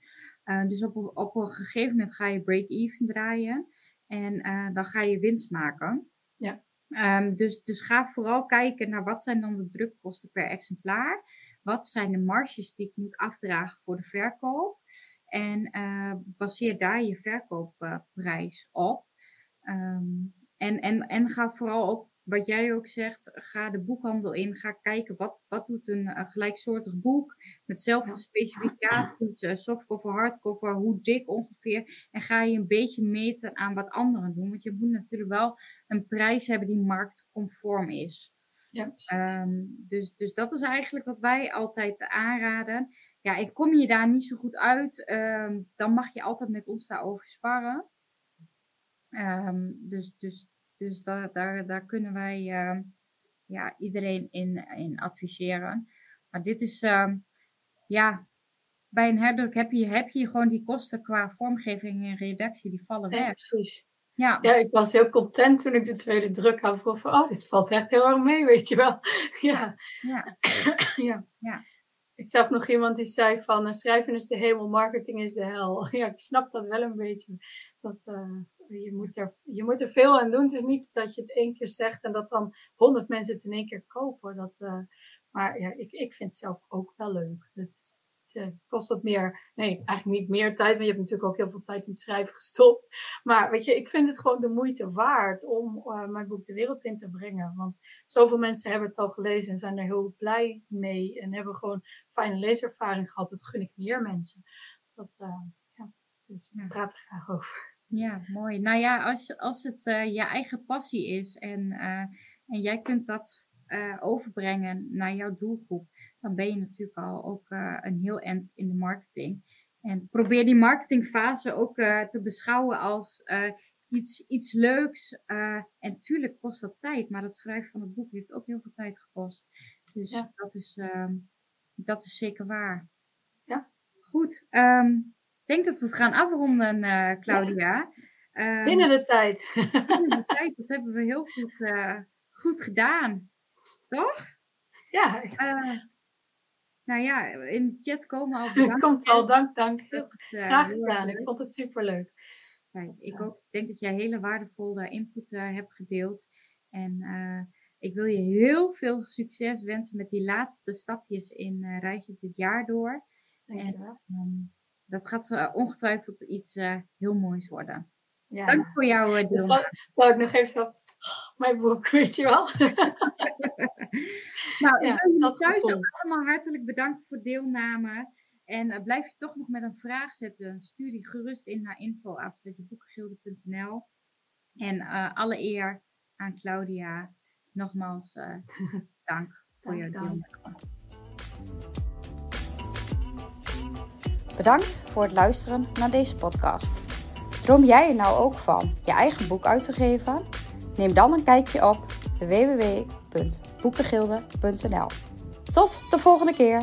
dus op, op een gegeven moment ga je break-even draaien en dan ga je winst maken. Ja. Um, dus, dus ga vooral kijken naar wat zijn dan de drukkosten per exemplaar. Wat zijn de marges die ik moet afdragen voor de verkoop. En uh, baseer daar je verkoopprijs op. Um, en, en, en ga vooral ook wat jij ook zegt, ga de boekhandel in. Ga kijken wat, wat doet een uh, gelijksoortig boek. Met dezelfde specificaties, uh, softcover, hardcover, hoe dik ongeveer. En ga je een beetje meten aan wat anderen doen. Want je moet natuurlijk wel een prijs hebben die marktconform is. Ja, um, dus, dus dat is eigenlijk wat wij altijd aanraden. ja, ik kom je daar niet zo goed uit, ehm, dan mag je altijd met ons daarover sparren. Ehm, dus dus, dus daar, daar, daar kunnen wij ehm, ja, iedereen in, in adviseren. Maar dit is, ja, bij een herdruk heb je, heb je gewoon die kosten qua vormgeving en redactie, die vallen weg. Ja, precies. Ja. ja, ik was heel content toen ik de tweede druk had. Van, oh, dit valt echt heel erg mee, weet je wel. Ja. Ja. ja. ja. Ik zag nog iemand die zei van, uh, schrijven is de hemel, marketing is de hel. Ja, ik snap dat wel een beetje. Dat, uh, je, moet er, je moet er veel aan doen. Het is niet dat je het één keer zegt en dat dan honderd mensen het in één keer kopen. Dat, uh, maar ja, ik, ik vind het zelf ook wel leuk. Het, is, uh, kost dat meer, nee, eigenlijk niet meer tijd, want je hebt natuurlijk ook heel veel tijd in het schrijven gestopt. Maar weet je, ik vind het gewoon de moeite waard om uh, mijn boek de wereld in te brengen. Want zoveel mensen hebben het al gelezen en zijn er heel blij mee en hebben gewoon fijne leeservaring gehad. Dat gun ik meer mensen. Dat, uh, ja, dus ik praat er graag over. Ja, mooi. Nou ja, als, als het je eigen passie is en, en jij kunt dat uh, overbrengen naar jouw doelgroep, dan ben je natuurlijk al ook een heel eind in de marketing. En probeer die marketingfase ook te beschouwen als iets, iets leuks. en tuurlijk kost dat tijd, maar het schrijven van het boek heeft ook heel veel tijd gekost. Dus ja. dat, is, ehm, dat is zeker waar. Ja. Goed, um, ik denk dat we het gaan afronden, Claudia. Ja. Um, binnen de tijd. binnen de tijd, dat hebben we heel goed, goed gedaan. Toch? Ja. Uh, nou ja, in de chat komen al bedankt. Komt al, dank, dank. Graag gedaan, ik vond het superleuk. Kijk, ik ook denk dat jij hele waardevolle input hebt gedeeld. En ik wil je heel veel succes wensen met die laatste stapjes in uh, Reis dit jaar door. En, um, dat gaat ongetwijfeld iets heel moois worden. Ja. Dank voor jouw deel. Zal, zal ik nog even zo mijn boek, weet je wel. nou, ik wil jullie thuis ook allemaal hartelijk bedanken voor deelname. En uh, blijf je toch nog met een vraag zetten, stuur die gerust in naar info.boekengilde.nl. En uh, alle eer aan Claudia. Nogmaals, uh, dank voor jouw deelname. Bedankt voor het luisteren naar deze podcast. Droom jij er nou ook van je eigen boek uit te geven? Neem dan een kijkje op www.boekengilde.nl. Tot de volgende keer!